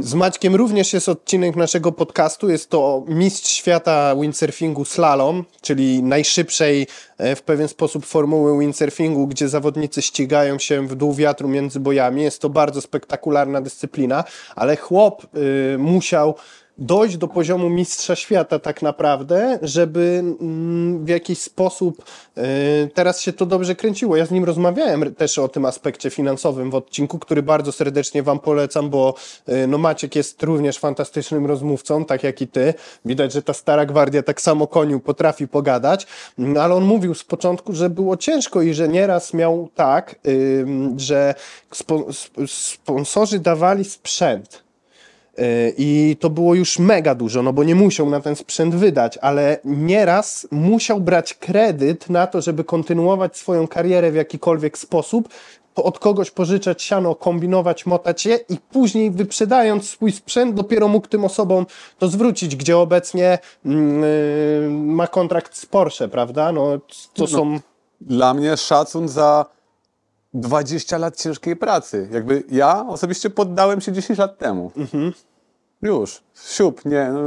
Z Maćkiem również jest odcinek naszego podcastu. Jest to mistrz świata windsurfingu slalom, czyli najszybszej e, w pewien sposób formuły windsurfingu, gdzie zawodnicy ścigają się w dół wiatru między bojami. Jest to bardzo spektakularna dyscyplina, ale chłop y, musiał dojść do poziomu mistrza świata tak naprawdę, żeby mm, w jakiś sposób y, teraz się to dobrze kręciło. Ja z nim rozmawiałem też o tym aspekcie finansowym w odcinku, który bardzo serdecznie wam polecam, bo y, no Maciek jest również fantastycznym rozmówcą, tak jak i ty. Widać, że ta stara gwardia tak samo koniu potrafi pogadać, no, ale on mówił z początku, że było ciężko i że nieraz miał tak, że spo, sp- sponsorzy dawali sprzęt. Yy, I to było już mega dużo, no bo nie musiał na ten sprzęt wydać, ale nieraz musiał brać kredyt na to, żeby kontynuować swoją karierę w jakikolwiek sposób, po- od kogoś pożyczać siano, kombinować, motać je i później wyprzedając swój sprzęt dopiero mógł tym osobom to zwrócić, gdzie obecnie mm, y, ma kontrakt z Porsche, prawda? No, to są... Dla mnie szacun za 20 lat ciężkiej pracy. Jakby ja osobiście poddałem się 10 lat temu. Już. Siup, nie. No,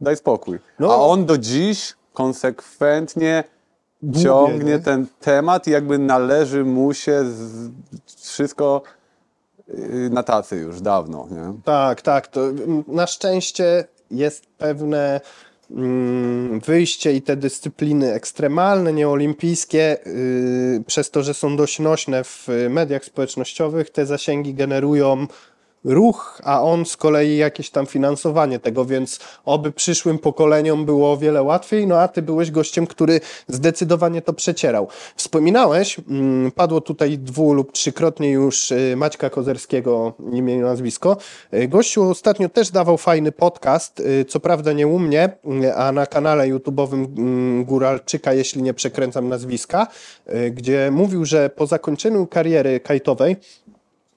daj spokój. No. A on do dziś konsekwentnie ciągnie nie? ten temat i jakby należy mu się wszystko yy, na tacy już dawno. Nie? Tak, tak. To mm, na szczęście jest pewne mm, wyjście i te dyscypliny ekstremalne, nieolimpijskie, yy, przez to, że są dość nośne w mediach społecznościowych, te zasięgi generują ruch, a on z kolei jakieś tam finansowanie tego, więc oby przyszłym pokoleniom było o wiele łatwiej, no a ty byłeś gościem, który zdecydowanie to przecierał. Wspominałeś, mm, padło tutaj dwu lub trzykrotnie już y, Maćka Kozerskiego, imię i nazwisko. Y, Gościu ostatnio też dawał fajny podcast, y, co prawda nie u mnie, a na kanale YouTube'owym mm, Góralczyka, jeśli nie przekręcam nazwiska, gdzie mówił, że po zakończeniu kariery kajtowej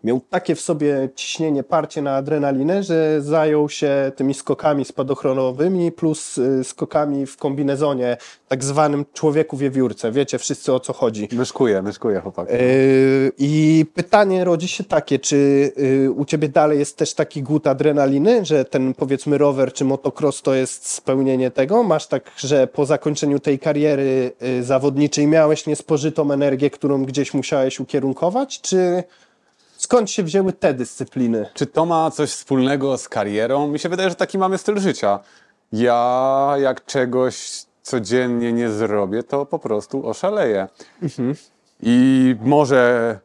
Miał takie w sobie ciśnienie, parcie na adrenalinę, że zajął się tymi skokami spadochronowymi plus y, skokami w kombinezonie, tak zwanym człowieku wiewiórce. Wiecie wszyscy o co chodzi. Myszkuję, myszkuję chłopak. Yy, I pytanie rodzi się takie, czy yy, u ciebie dalej jest też taki głód adrenaliny, że ten powiedzmy rower czy motocross to jest spełnienie tego? Masz tak, że po zakończeniu tej kariery yy, zawodniczej miałeś niespożytą energię, którą gdzieś musiałeś ukierunkować, czy skąd się wzięły te dyscypliny? Czy to ma coś wspólnego z karierą? Mi się wydaje, że taki mamy styl życia. Ja jak czegoś codziennie nie zrobię, to po prostu oszaleję. I może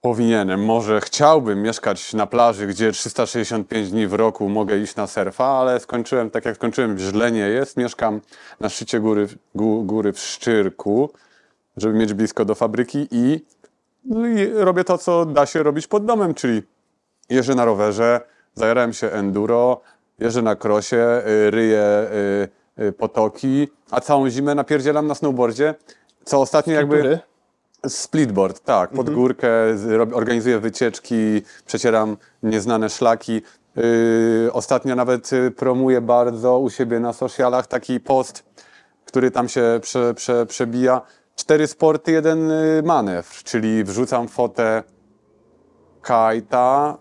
powinienem, może chciałbym mieszkać na plaży, gdzie 365 dni w roku mogę iść na surfa, ale skończyłem tak jak skończyłem, źle nie jest. Mieszkam na szczycie góry, gó, góry w Szczyrku, żeby mieć blisko do fabryki i, no i robię to, co da się robić pod domem, czyli jeżdżę na rowerze, zajarałem się enduro, jeżdżę na krosie, y, ryję y, y, potoki, a całą zimę napierdzielam na snowboardzie, co ostatnio jakby... Splitboard, tak, pod górkę, z- rob- organizuję wycieczki, przecieram nieznane szlaki. Yy, ostatnio nawet promuję bardzo u siebie na socialach taki post, który tam się prze, prze, przebija. Cztery sporty, jeden y, manewr, czyli wrzucam fotę kajta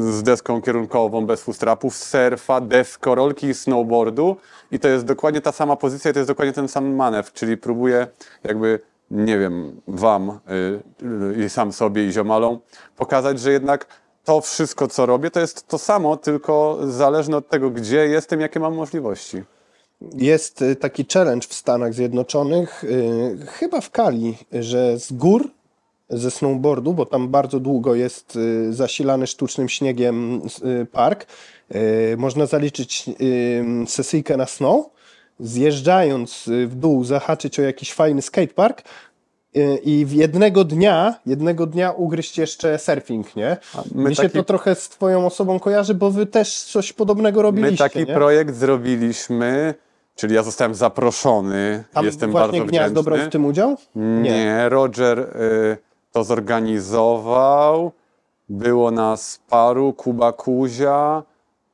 z deską kierunkową bez fustrapów, surfa, deskorolki i snowboardu i to jest dokładnie ta sama pozycja i to jest dokładnie ten sam manewr, czyli próbuję jakby, nie wiem, wam y, y, i sam sobie i ziomalom pokazać, że jednak to wszystko, co robię, to jest to samo, tylko zależne od tego, gdzie jestem, jakie mam możliwości. Jest y, taki challenge w Stanach Zjednoczonych, y, chyba w Kali, że z gór, ze snowboardu, bo tam bardzo długo jest y, zasilany sztucznym śniegiem park, można zaliczyć sesyjkę na snow, zjeżdżając w dół, zahaczyć o jakiś fajny skatepark i w jednego dnia, jednego dnia ugryźć jeszcze surfing, nie? my Mi się taki- to trochę z twoją osobą kojarzy, bo wy też coś podobnego robiliście, My taki nie? projekt zrobiliśmy, czyli ja zostałem zaproszony, Tam jestem właśnie bardzo Gniazdo brał wdzięczny. w tym udział? Nie, Roger y, to zorganizował. Było nas paru, Kuba Kuzia,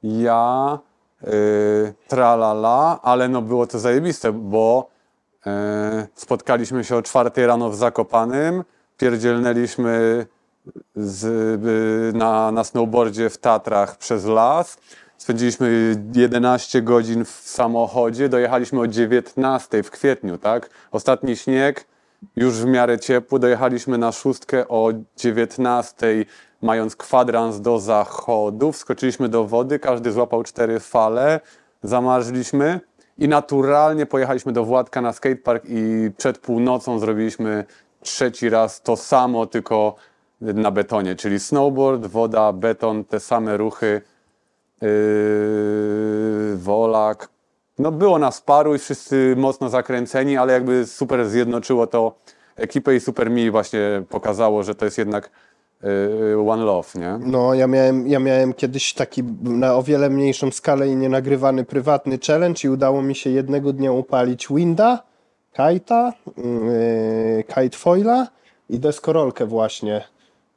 ja, y, tralala, ale no było to zajebiste, bo y, spotkaliśmy się o czwartej rano w Zakopanym, pierdzielnęliśmy z, y, na, na snowboardzie w Tatrach przez las. Spędziliśmy 11 godzin w samochodzie, dojechaliśmy o 19 w kwietniu, tak? Ostatni śnieg, już w miarę ciepło, dojechaliśmy na szóstkę o 19, mając kwadrans do zachodu, wskoczyliśmy do wody, każdy złapał cztery fale, zamarzliśmy i naturalnie pojechaliśmy do Władka na skatepark i przed północą zrobiliśmy trzeci raz to samo, tylko na betonie, czyli snowboard, woda, beton, te same ruchy, yy, wolak. No było nas paru i wszyscy mocno zakręceni, ale jakby super zjednoczyło to ekipę i super mi właśnie pokazało, że to jest jednak yy, one love, nie? No, ja miałem, ja miałem kiedyś taki na o wiele mniejszą skalę i nienagrywany prywatny challenge i udało mi się jednego dnia upalić winda, kajta, yy, kite foila, i deskorolkę właśnie,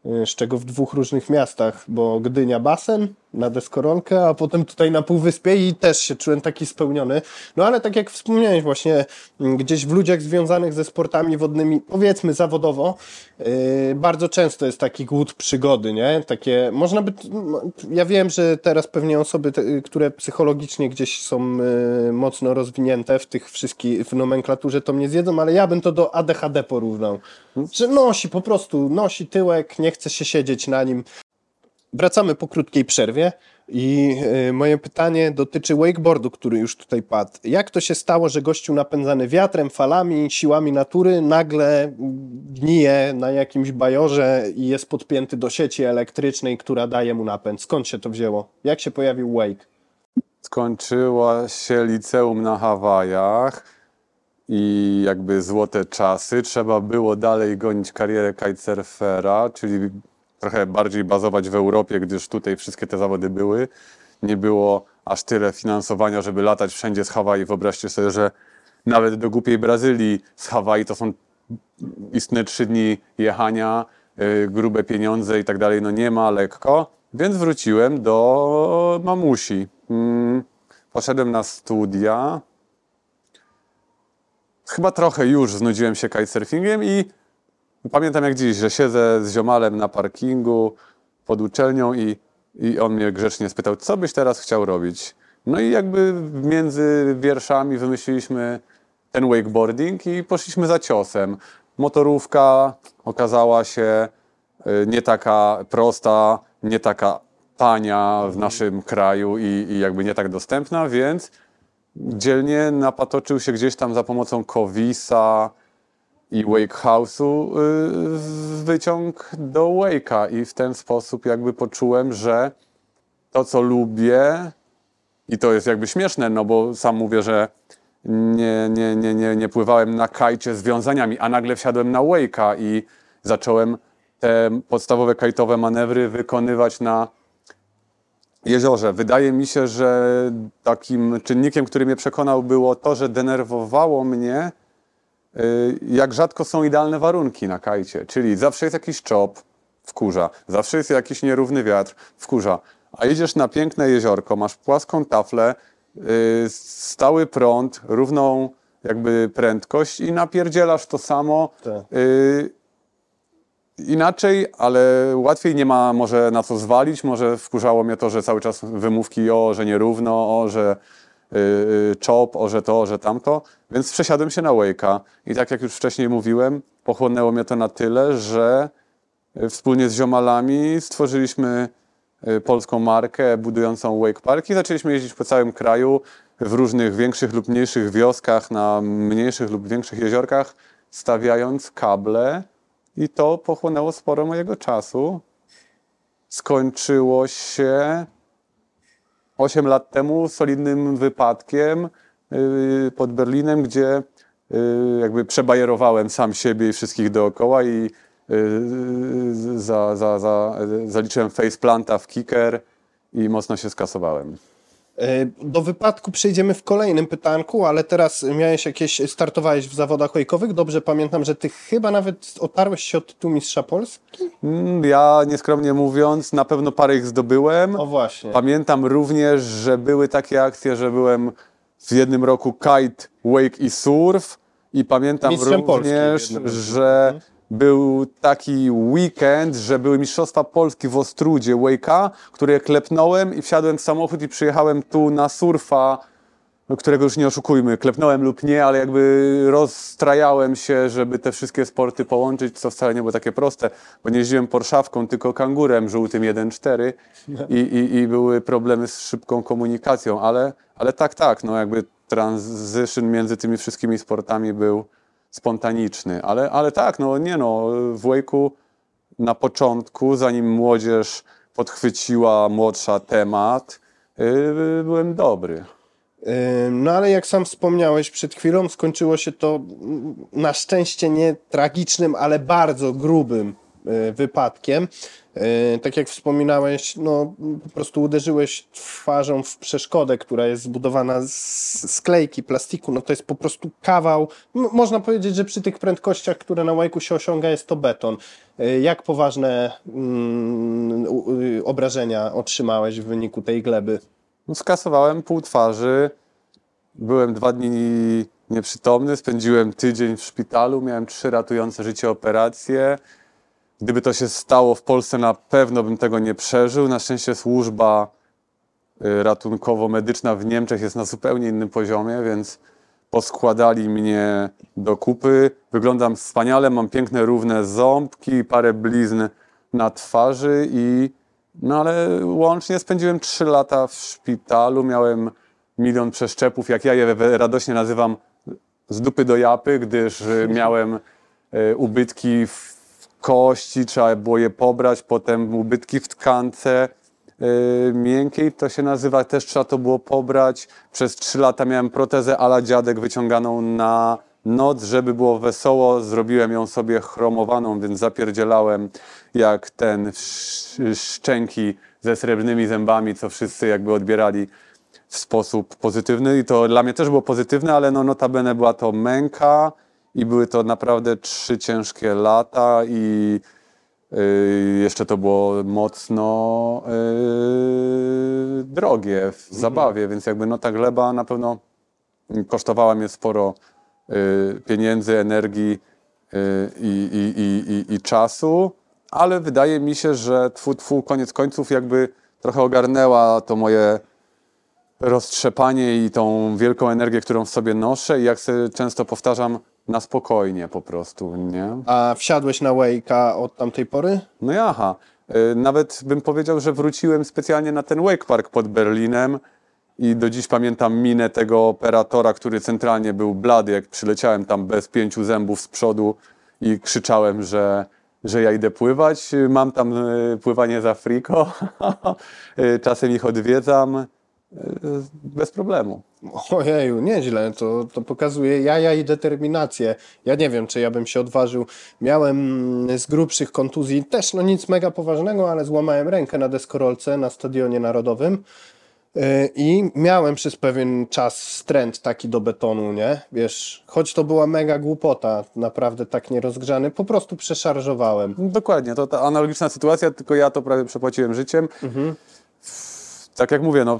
y, z czego w dwóch różnych miastach, bo Gdynia basen na deskorolkę, a potem tutaj na Półwyspie i też się czułem taki spełniony. No ale tak jak wspomniałeś właśnie, mm, gdzieś w ludziach związanych ze sportami wodnymi, powiedzmy zawodowo, yy, bardzo często jest taki głód przygody, nie? Takie, można by, ja wiem, że teraz pewnie osoby, te, które psychologicznie gdzieś są yy, mocno rozwinięte w tych wszystkich, w nomenklaturze to mnie zjedzą, ale ja bym to do ADHD porównał. Że nosi, po prostu nosi tyłek, nie chce się siedzieć na nim. Wracamy po krótkiej przerwie i y, moje pytanie dotyczy wakeboardu, który już tutaj padł. Jak to się stało, że gościu napędzany wiatrem, falami, siłami natury nagle gnije na jakimś bajorze i jest podpięty do sieci elektrycznej, która daje mu napęd? Skąd się to wzięło? Jak się pojawił wake? Skończyła się liceum na Hawajach i jakby złote czasy. Trzeba było dalej gonić karierę kitesurfera, czyli trochę bardziej bazować w Europie, gdyż tutaj wszystkie te zawody były. Nie było aż tyle finansowania, żeby latać wszędzie z Hawaii. Wyobraźcie sobie, że nawet do głupiej Brazylii z Hawaii to są istne trzy dni jechania, y, grube pieniądze i tak dalej, no nie ma lekko, więc wróciłem do mamusi. Mm, Poszedłem na studia. Chyba trochę już znudziłem się kitesurfingiem i pamiętam jak dziś, że siedzę z ziomalem na parkingu pod uczelnią i, i on mnie grzecznie spytał, co byś teraz chciał robić? No i jakby między wierszami wymyśliliśmy ten wakeboarding i poszliśmy za ciosem. Motorówka okazała się y, nie taka prosta, nie taka tania w naszym kraju i, i jakby nie tak dostępna, więc dzielnie napatoczył się gdzieś tam za pomocą Kowisa i Wake House'u y, wyciąg do Wake'a i w ten sposób jakby poczułem, że to co lubię i to jest jakby śmieszne, no bo sam mówię, że nie, nie, nie, nie, nie pływałem na kajcie z wiązaniami, a nagle wsiadłem na Wake'a i zacząłem te podstawowe kajtowe manewry wykonywać na jeziorze. Wydaje mi się, że takim czynnikiem, który mnie przekonał, było to, że denerwowało mnie, jak rzadko są idealne warunki na kajcie. Czyli zawsze jest jakiś czop, wkurza. Zawsze jest jakiś nierówny wiatr, wkurza. A jedziesz na piękne jeziorko, masz płaską taflę, y, stały prąd, równą jakby prędkość i napierdzielasz to samo. Tak. Y, inaczej, ale łatwiej nie ma może na co zwalić. Może wkurzało mnie to, że cały czas wymówki o, że nierówno, o, że yy, czop, o, że to, o, że tamto. Więc przesiadłem się na Wake'a i tak jak już wcześniej mówiłem, pochłonęło mnie to na tyle, że y, wspólnie z ziomalami stworzyliśmy y, polską markę budującą Wake Park i zaczęliśmy jeździć po całym kraju w różnych większych lub mniejszych wioskach, na mniejszych lub większych jeziorkach, stawiając kable i to pochłonęło sporo mojego czasu. Skończyło się 8 lat temu solidnym wypadkiem yy, pod Berlinem, gdzie yy, jakby przebajerowałem sam siebie i wszystkich dookoła i yy, za, za, za, zaliczyłem faceplanta w kicker i mocno się skasowałem. E, Do wypadku przejdziemy w kolejnym pytanku, ale teraz miałeś jakieś, startowałeś w zawodach wake'owych. Dobrze pamiętam, że ty chyba nawet otarłeś się od tytułu mistrza Polski? Mm, Ja nieskromnie mówiąc, na pewno parę ich zdobyłem. O właśnie. Pamiętam również, że były takie akcje, że byłem w jednym roku kite, wake i surf i pamiętam Mistrzem również, jednym roku. Był taki weekend, że były Mistrzostwa Polski w Ostrudzie wake'a, które klepnąłem i wsiadłem w samochód i przyjechałem tu na surfa, no, którego już nie oszukujmy, klepnąłem lub nie, ale jakby rozstrajałem się, żeby te wszystkie sporty połączyć, co wcale nie było takie proste, bo nie jeździłem Porszawką, tylko kangurem żółtym 1.4 i, i, i były problemy z szybką komunikacją, ale, ale tak, tak, no jakby transition między tymi wszystkimi sportami był spontaniczny, ale, ale tak, no nie no, w wake'u na początku, zanim młodzież podchwyciła młodsza temat, yy, byłem dobry. Yy, No ale jak sam wspomniałeś przed chwilą, skończyło się to na szczęście nie tragicznym, ale bardzo grubym e, wypadkiem. E, Tak jak wspominałeś, no po prostu uderzyłeś twarzą w przeszkodę, która jest zbudowana z z klejki, plastiku. No to jest po prostu kawał. Można powiedzieć, że przy tych prędkościach, które na łajku się osiąga, jest to beton. E, Jak poważne mm, y, obrażenia otrzymałeś w wyniku tej gleby? No, skasowałem pół twarzy. Byłem dwa dni nieprzytomny, spędziłem tydzień w szpitalu, miałem trzy ratujące życie operacje. Gdyby to się stało w Polsce, na pewno bym tego nie przeżył. Na szczęście służba y, ratunkowo-medyczna w Niemczech jest na zupełnie innym poziomie, więc poskładali mnie do kupy. Wyglądam wspaniale, mam piękne, równe ząbki, parę blizn na twarzy i no ale łącznie spędziłem 3 lata w szpitalu, miałem milion przeszczepów, jak ja je radośnie nazywam z dupy do japy, gdyż y, miałem y, ubytki w kości, trzeba było je pobrać, potem ubytki w tkance y, miękkiej, to się nazywa, też trzeba to było pobrać. Przez 3 lata miałem protezę ala dziadek wyciąganą na noc, żeby było wesoło, zrobiłem ją sobie chromowaną, więc zapierdzielałem jak ten sz- szczęki ze srebrnymi zębami, co wszyscy jakby odbierali w sposób pozytywny. I to dla mnie też było pozytywne, ale no notabene była to męka i były to naprawdę trzy ciężkie lata i y, jeszcze to było mocno y, drogie w zabawie, więc jakby no ta gleba na pewno kosztowała mnie sporo y, pieniędzy, energii i, i, i, i, i czasu, ale wydaje mi się, że tfu, tfu, koniec końców jakby trochę ogarnęła to moje roztrzepanie i tą wielką energię, którą w sobie noszę. I jak sobie często powtarzam, na spokojnie po prostu, nie? A wsiadłeś na Wake'a od tamtej pory? No i aha, y, nawet bym powiedział, że wróciłem specjalnie na ten Wake Park pod Berlinem i do dziś pamiętam minę tego operatora, który centralnie był blady, jak przyleciałem tam bez pięciu zębów z przodu i krzyczałem, że, że ja idę pływać. Y, Mam tam y, pływanie za friko, Y, czasem ich odwiedzam, bez problemu. Ojeju, nieźle, to, to pokazuje jaja i determinację. Ja nie wiem, czy ja bym się odważył. Miałem z grubszych kontuzji też, no nic mega poważnego, ale złamałem rękę na deskorolce na Stadionie Narodowym. Yy, I miałem przez pewien czas stręt taki do betonu, nie? Wiesz, choć to była mega głupota, naprawdę tak nierozgrzany, po prostu przeszarżowałem. Dokładnie, to ta analogiczna sytuacja, tylko ja to prawie przepłaciłem życiem. Tak jak mówię, no,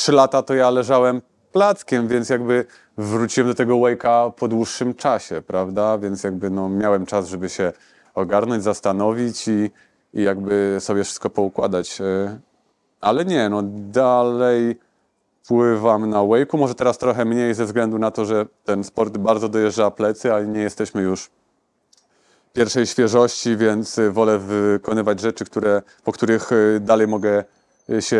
w trzy lata to ja leżałem plackiem, więc jakby wróciłem do tego wake'a po dłuższym czasie, prawda? Więc jakby no, miałem czas, żeby się ogarnąć, zastanowić i, i jakby sobie wszystko poukładać. e. Ale nie, no dalej pływam na wake'u, może teraz trochę mniej ze względu na to, że ten sport bardzo dojeżdża plecy, ale nie jesteśmy już pierwszej świeżości, więc wolę wykonywać rzeczy, które, po których y, dalej mogę się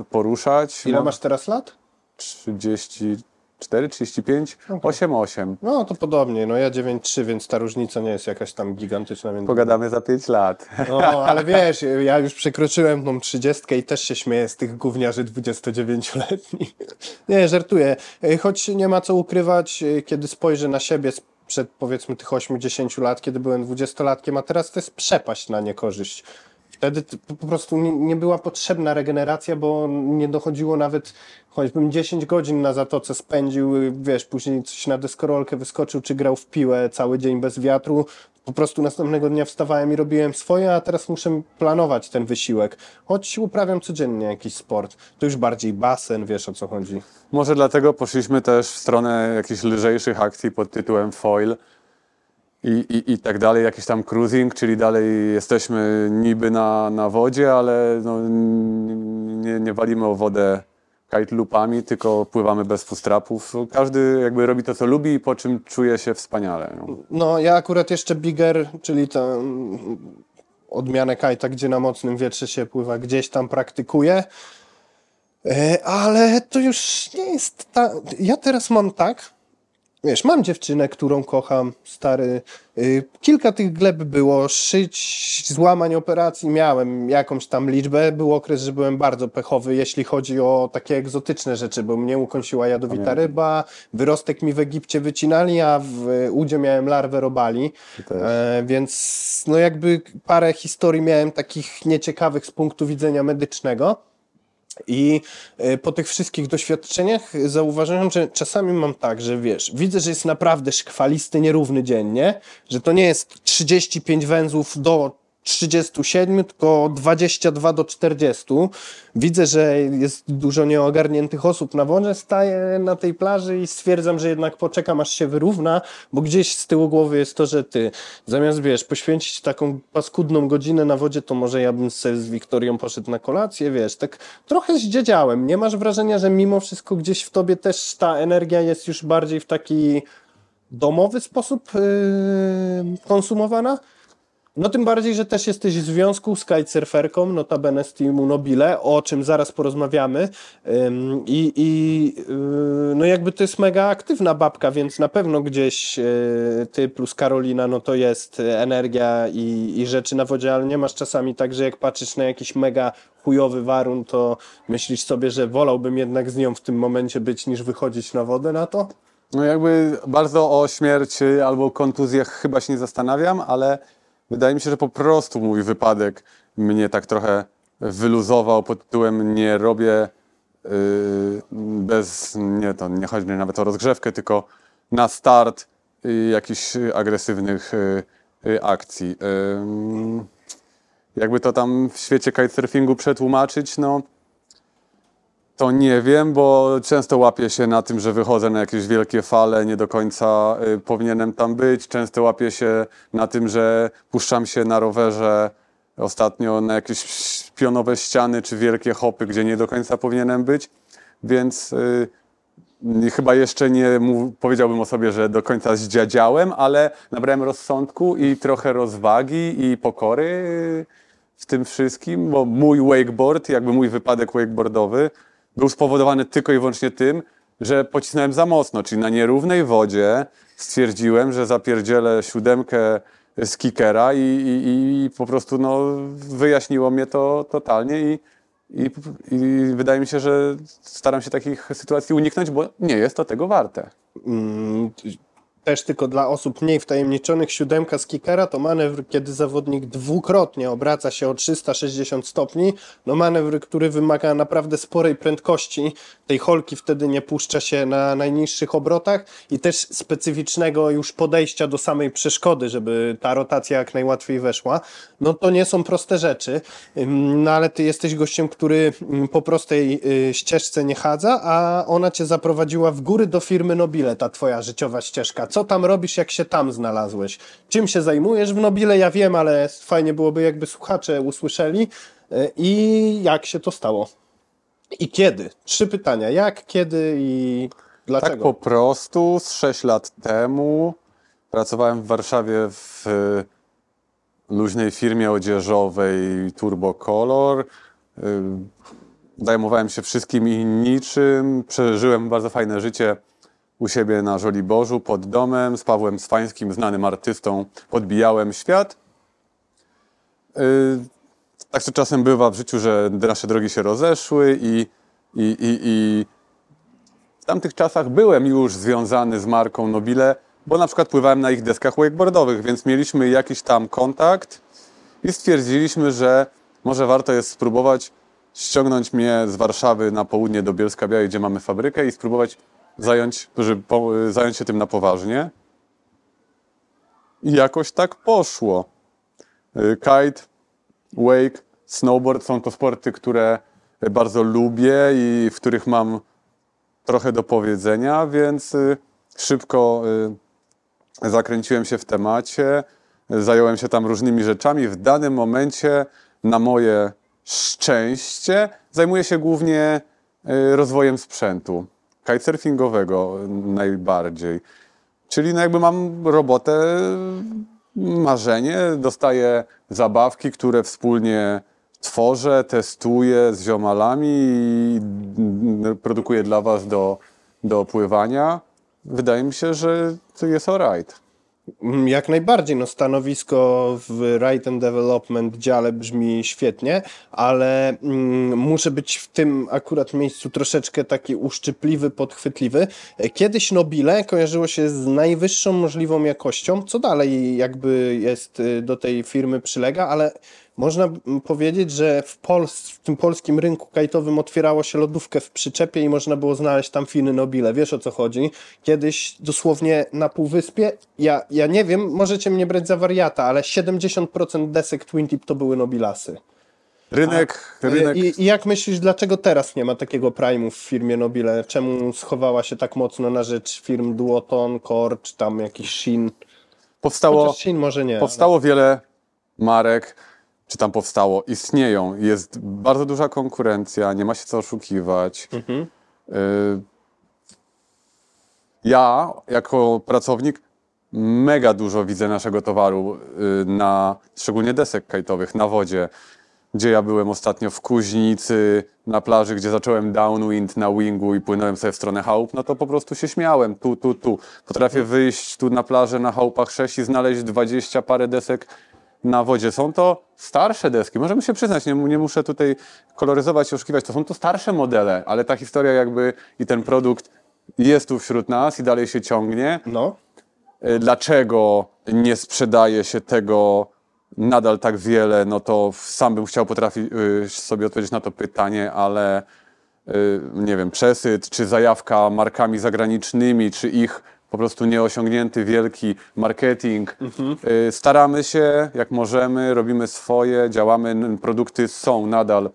y, poruszać. Ile masz teraz lat? 34, 35, 8, 8. No to podobnie, no ja 9,3, więc ta różnica nie jest jakaś tam gigantyczna. Więc... Pogadamy za 5 lat. No, ale wiesz, ja już przekroczyłem tą trzydziestkę i też się śmieję z tych gówniarzy 29-letnich. Nie, żartuję. E, Choć nie ma co ukrywać, kiedy spojrzę na siebie sprzed powiedzmy tych 8-10 lat, kiedy byłem 20-latkiem, a teraz to jest przepaść na niekorzyść. Wtedy po prostu nie, była potrzebna regeneracja, bo nie dochodziło nawet, choćbym 10 godzin na zatoce spędził, wiesz, później coś na deskorolkę wyskoczył, czy grał w piłę cały dzień bez wiatru, po prostu następnego dnia wstawałem i robiłem swoje, a teraz muszę planować ten wysiłek. Choć uprawiam codziennie jakiś sport. To już bardziej basen, wiesz o co chodzi. Może dlatego poszliśmy też w stronę jakichś lżejszych akcji pod tytułem foil i, i, i tak dalej, jakiś tam cruising, czyli dalej jesteśmy niby na, na wodzie, ale no, nie, nie walimy o wodę kite loopami, tylko pływamy bez fustrapów. Każdy jakby robi to, co lubi i po czym czuje się wspaniale. No. No, ja akurat jeszcze bigger, czyli mm, odmianę kajta, gdzie na mocnym wietrze się pływa, gdzieś tam praktykuję. E, Ale to już nie jest ta... Ja teraz mam tak, Wiesz, mam dziewczynę, którą kocham, stary. Y, kilka tych gleb było, szyć, złamań operacji miałem jakąś tam liczbę. Był okres, że byłem bardzo pechowy, jeśli chodzi o takie egzotyczne rzeczy, bo mnie ukąsiła jadowita ryba, wyrostek mi w Egipcie wycinali, a w Udzie miałem larwę robali. E, więc no jakby parę historii miałem takich nieciekawych z punktu widzenia medycznego. I y, po tych wszystkich doświadczeniach zauważyłem, że czasami mam tak, że wiesz, widzę, że jest naprawdę szkwalisty, nierówny dzień, nie? Że to nie jest 35 węzłów do 37, tylko 22 do 40. Widzę, że jest dużo nieogarniętych osób na wodzie, staję na tej plaży i stwierdzam, że jednak poczekam, aż się wyrówna, bo gdzieś z tyłu głowy jest to, że ty zamiast, wiesz, poświęcić taką paskudną godzinę na wodzie, to może ja bym sobie z Wiktorią poszedł na kolację, wiesz, tak trochę zdziedziałem. Nie masz wrażenia, że mimo wszystko gdzieś w tobie też ta energia jest już bardziej w taki domowy sposób yy, konsumowana? No tym bardziej, że też jesteś w związku z kitesurferką, notabene z teamu Nobile, o czym zaraz porozmawiamy. I i yy, no jakby to jest mega aktywna babka, więc na pewno gdzieś yy, ty plus Karolina, no to jest energia i, i rzeczy na wodzie, ale nie masz czasami tak, że jak patrzysz na jakiś mega chujowy warun, to myślisz sobie, że wolałbym jednak z nią w tym momencie być, niż wychodzić na wodę na to? No jakby bardzo o śmierci albo kontuzjach chyba się nie zastanawiam, ale wydaje mi się, że po prostu mój wypadek mnie tak trochę wyluzował pod tytułem nie robię yy, bez, nie to nie chodzi nawet o rozgrzewkę, tylko na start yy, jakichś agresywnych yy, akcji. Jakby to tam w świecie kitesurfingu przetłumaczyć, no to nie wiem, bo często łapię się na tym, że wychodzę na jakieś wielkie fale, nie do końca y, powinienem tam być. Często łapię się na tym, że puszczam się na rowerze ostatnio na jakieś pionowe ściany czy wielkie hopy, gdzie nie do końca powinienem być. Więc y, chyba jeszcze nie mów, powiedziałbym o sobie, że do końca zdziadziałem, ale nabrałem rozsądku i trochę rozwagi i pokory w tym wszystkim, bo mój wakeboard, jakby mój wypadek wakeboardowy, był spowodowany tylko i wyłącznie tym, że pocisnąłem za mocno, czyli na nierównej wodzie stwierdziłem, że zapierdzielę siódemkę z kickera i, i, i po prostu no, wyjaśniło mnie to totalnie i, i, i wydaje mi się, że staram się takich sytuacji uniknąć, bo nie jest to tego warte. Też tylko dla osób mniej wtajemniczonych, siódemka z kickera to manewr, kiedy zawodnik dwukrotnie obraca się o 360 stopni. No manewr, który wymaga naprawdę sporej prędkości. Tej holki wtedy nie puszcza się na najniższych obrotach i też specyficznego już podejścia do samej przeszkody, żeby ta rotacja jak najłatwiej weszła. No to nie są proste rzeczy. No ale ty jesteś gościem, który po prostej y, ścieżce nie chadza, a ona cię zaprowadziła w góry do firmy Nobile, ta twoja życiowa ścieżka. Co tam robisz, jak się tam znalazłeś? Czym się zajmujesz w Nobile? Ja wiem, ale fajnie byłoby, jakby słuchacze usłyszeli. Y, I jak się to stało? I kiedy? Trzy pytania. Jak, kiedy i Tak dlaczego? po prostu z 6 lat temu pracowałem w Warszawie w y, luźnej firmie odzieżowej Turbo Color. Y, Zajmowałem się wszystkim i niczym. Przeżyłem bardzo fajne życie u siebie na Żoliborzu pod domem z Pawłem Swańskim, znanym artystą. Podbijałem świat. Y, Tak to czasem bywa w życiu, że nasze drogi się rozeszły i, i, i, i w tamtych czasach byłem już związany z marką Nobile, bo na przykład pływałem na ich deskach wakeboardowych, więc mieliśmy jakiś tam kontakt i stwierdziliśmy, że może warto jest spróbować ściągnąć mnie z Warszawy na południe do Bielska Białej, gdzie mamy fabrykę i spróbować zająć, żeby po, zająć się tym na poważnie. I jakoś tak poszło. Y, Kite, wake, snowboard są to sporty, które bardzo lubię i w których mam trochę do powiedzenia, więc y, szybko y, zakręciłem się w temacie, zająłem się tam różnymi rzeczami. W danym momencie, na moje szczęście, zajmuję się głównie rozwojem sprzętu kitesurfingowego najbardziej. Czyli no jakby mam robotę, marzenie, dostaję zabawki, które wspólnie tworzę, testuję z ziomalami i produkuję dla Was do, do pływania. wydaje mi się, że to jest alright. Mm, Jak najbardziej, no stanowisko w Right and Development dziale brzmi świetnie, ale mm, muszę być w tym akurat miejscu troszeczkę taki uszczypliwy, podchwytliwy. Kiedyś Nobile kojarzyło się z najwyższą możliwą jakością, co dalej jakby jest y, do tej firmy przylega, ale można powiedzieć, że w, Pols w tym polskim rynku kajtowym otwierało się lodówkę w przyczepie i można było znaleźć tam finy Nobile. Wiesz o co chodzi? Kiedyś dosłownie na półwyspie, ja, ja nie wiem, możecie mnie brać za wariata, ale 70% desek Twin Tip to były Nobilasy. Rynek, rynek I, I jak myślisz, dlaczego teraz nie ma takiego primu w firmie Nobile? Czemu schowała się tak mocno na rzecz firm Duoton, Core, czy tam jakiś Shin? powstało, Shin może nie. powstało wiele marek, czy tam powstało, istnieją. Jest bardzo duża konkurencja, nie ma się co oszukiwać. Mhm. Y, Ja, jako pracownik, mega dużo widzę naszego towaru, y, na, szczególnie desek kajtowych, na wodzie. Gdzie ja byłem ostatnio w Kuźnicy, na plaży, gdzie zacząłem downwind na wingu i płynąłem sobie w stronę chałup, no to po prostu się śmiałem, tu, tu, tu. Potrafię wyjść tu na plażę na chałupach 6 i znaleźć 20 parę desek na wodzie. Są to starsze deski, możemy się przyznać, nie, nie muszę tutaj koloryzować i oszukiwać, to są to starsze modele, ale ta historia jakby i ten produkt jest tu wśród nas i dalej się ciągnie. No. Y, Dlaczego nie sprzedaje się tego nadal tak wiele, no to sam bym chciał potrafić y, sobie odpowiedzieć na to pytanie, ale y, nie wiem, przesyt, czy zajawka markami zagranicznymi, czy ich po prostu nieosiągnięty wielki marketing. Y, Staramy się, jak możemy, robimy swoje, działamy, produkty są nadal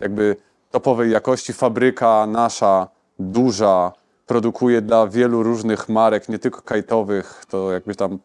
jakby topowej jakości. Fabryka nasza, duża, produkuje dla wielu różnych marek, nie tylko kajtowych, to jakby tam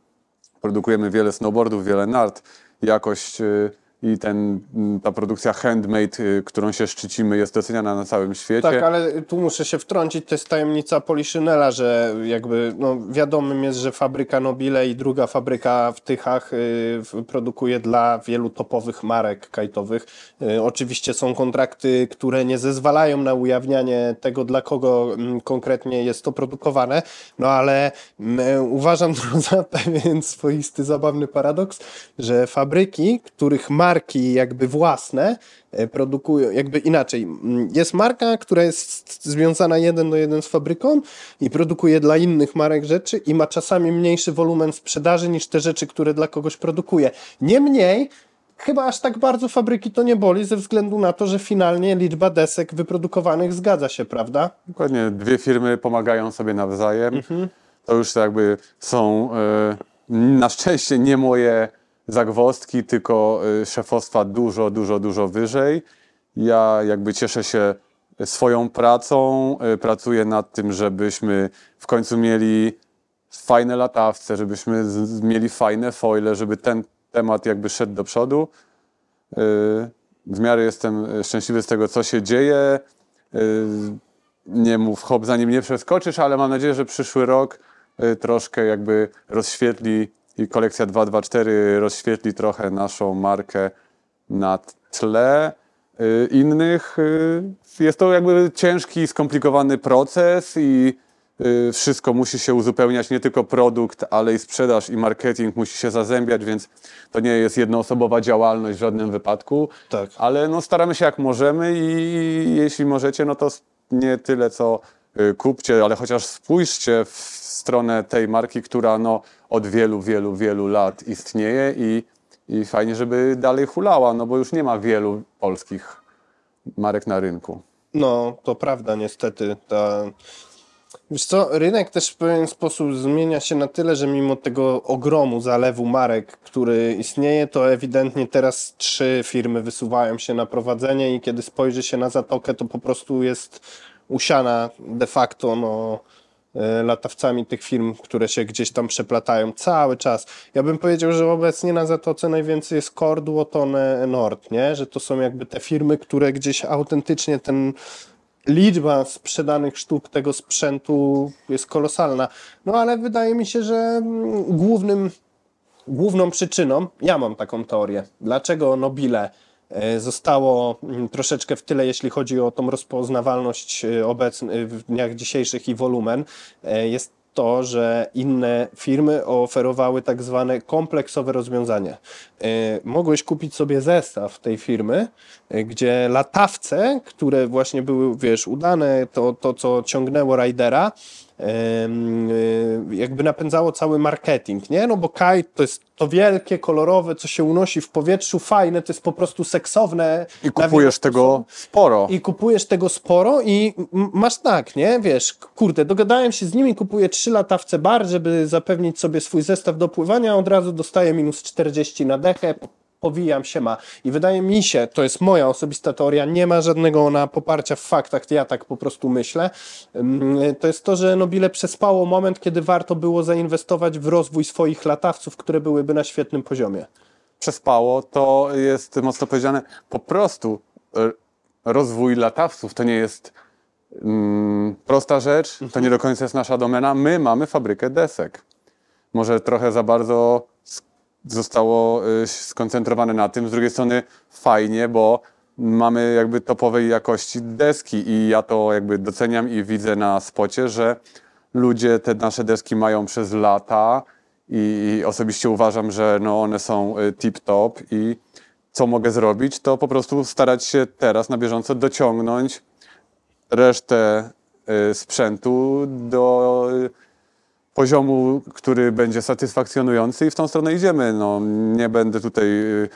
produkujemy wiele snowboardów, wiele nart. Jakość y, i ten, mm, ta produkcja handmade, y, którą się szczycimy, jest doceniana na całym świecie. Tak, ale tu muszę się wtrącić, to jest tajemnica Poliszynela, że jakby no, wiadomym jest, że fabryka Nobile i druga fabryka w Tychach y, produkuje dla wielu topowych marek kajtowych. Y, oczywiście są kontrakty, które nie zezwalają na ujawnianie tego, dla kogo mm, konkretnie jest to produkowane, no ale mm, uważam to za pewien swoisty, zabawny paradoks, że fabryki, których marki jakby własne e, produkują, jakby inaczej. Jest marka, która jest związana jeden do jeden z fabryką i produkuje dla innych marek rzeczy i ma czasami mniejszy wolumen sprzedaży niż te rzeczy, które dla kogoś produkuje. Niemniej, chyba aż tak bardzo fabryki to nie boli ze względu na to, że finalnie liczba desek wyprodukowanych zgadza się, prawda? Dokładnie, dwie firmy pomagają sobie nawzajem. To już jakby są e, na szczęście nie moje zagwozdki, tylko e, szefostwa dużo, dużo, dużo wyżej. Ja jakby cieszę się swoją pracą, e, pracuję nad tym, żebyśmy w końcu mieli fajne latawce, żebyśmy mieli fajne foile, żeby ten temat jakby szedł do przodu. E, W miarę jestem szczęśliwy z tego, co się dzieje. Nie mów hop, zanim nie przeskoczysz, ale mam nadzieję, że przyszły rok y, troszkę jakby rozświetli i kolekcja 224 rozświetli trochę naszą markę na tle y, innych. y, Jest to jakby ciężki, skomplikowany proces i y, wszystko musi się uzupełniać, nie tylko produkt, ale i sprzedaż i marketing musi się zazębiać, więc to nie jest jednoosobowa działalność w żadnym wypadku. Tak. Ale no, staramy się jak możemy i jeśli możecie, no to nie tyle co kupcie, ale chociaż spójrzcie w stronę tej marki, która no, od wielu, wielu, wielu lat istnieje i, i fajnie, żeby dalej hulała, no bo już nie ma wielu polskich marek na rynku. No, to prawda, niestety. Ta... Wiesz co, rynek też w pewien sposób zmienia się na tyle, że mimo tego ogromu zalewu marek, który istnieje, to ewidentnie teraz trzy firmy wysuwają się na prowadzenie i kiedy spojrzy się na zatokę, to po prostu jest usiana de facto no, latawcami tych firm, które się gdzieś tam przeplatają cały czas. Ja bym powiedział, że obecnie na Zatoce najwięcej jest Core, Duotone, Nord, nie? Że to są jakby te firmy, które gdzieś autentycznie ten liczba sprzedanych sztuk tego sprzętu jest kolosalna. No ale wydaje mi się, że mm, głównym, główną przyczyną, ja mam taką teorię, dlaczego Nobile e, zostało mm, troszeczkę w tyle, jeśli chodzi o tą rozpoznawalność e, obecn- w dniach dzisiejszych i wolumen, e, jest to, że inne firmy oferowały tak zwane kompleksowe rozwiązanie. E, Mogłeś kupić sobie zestaw tej firmy, e, gdzie latawce, które właśnie były, wiesz, udane, to, to co ciągnęło y, jakby napędzało cały marketing, nie? No bo kite to jest to wielkie, kolorowe, co się unosi w powietrzu, fajne, to jest po prostu seksowne. I kupujesz tego sporo. I kupujesz tego sporo i masz tak, nie? Wiesz, kurde, dogadałem się z nimi, kupuję trzy latawce bar, żeby zapewnić sobie swój zestaw do pływania, od razu dostaję minus 40 na dechę, powijam się ma. I wydaje mi się, to jest moja osobista teoria, nie ma żadnego ona poparcia w faktach, ja tak po prostu myślę, Ym, to jest to, że Nobile przespało moment, kiedy warto było zainwestować w rozwój swoich latawców, które byłyby na świetnym poziomie. przespało, to jest mocno powiedziane. Po prostu e, rozwój latawców to nie jest mm, prosta rzecz, to nie do końca jest nasza domena. My mamy fabrykę desek. Może trochę za bardzo zostało y, skoncentrowane na tym. Z drugiej strony fajnie, bo mamy jakby topowej jakości deski i ja to jakby doceniam i widzę na spocie, że ludzie te nasze deski mają przez lata i, i osobiście uważam, że no one są tip-top i co mogę zrobić, to po prostu starać się teraz na bieżąco dociągnąć resztę y, sprzętu do y, poziomu, który będzie satysfakcjonujący i w tą stronę idziemy. No, nie będę tutaj y,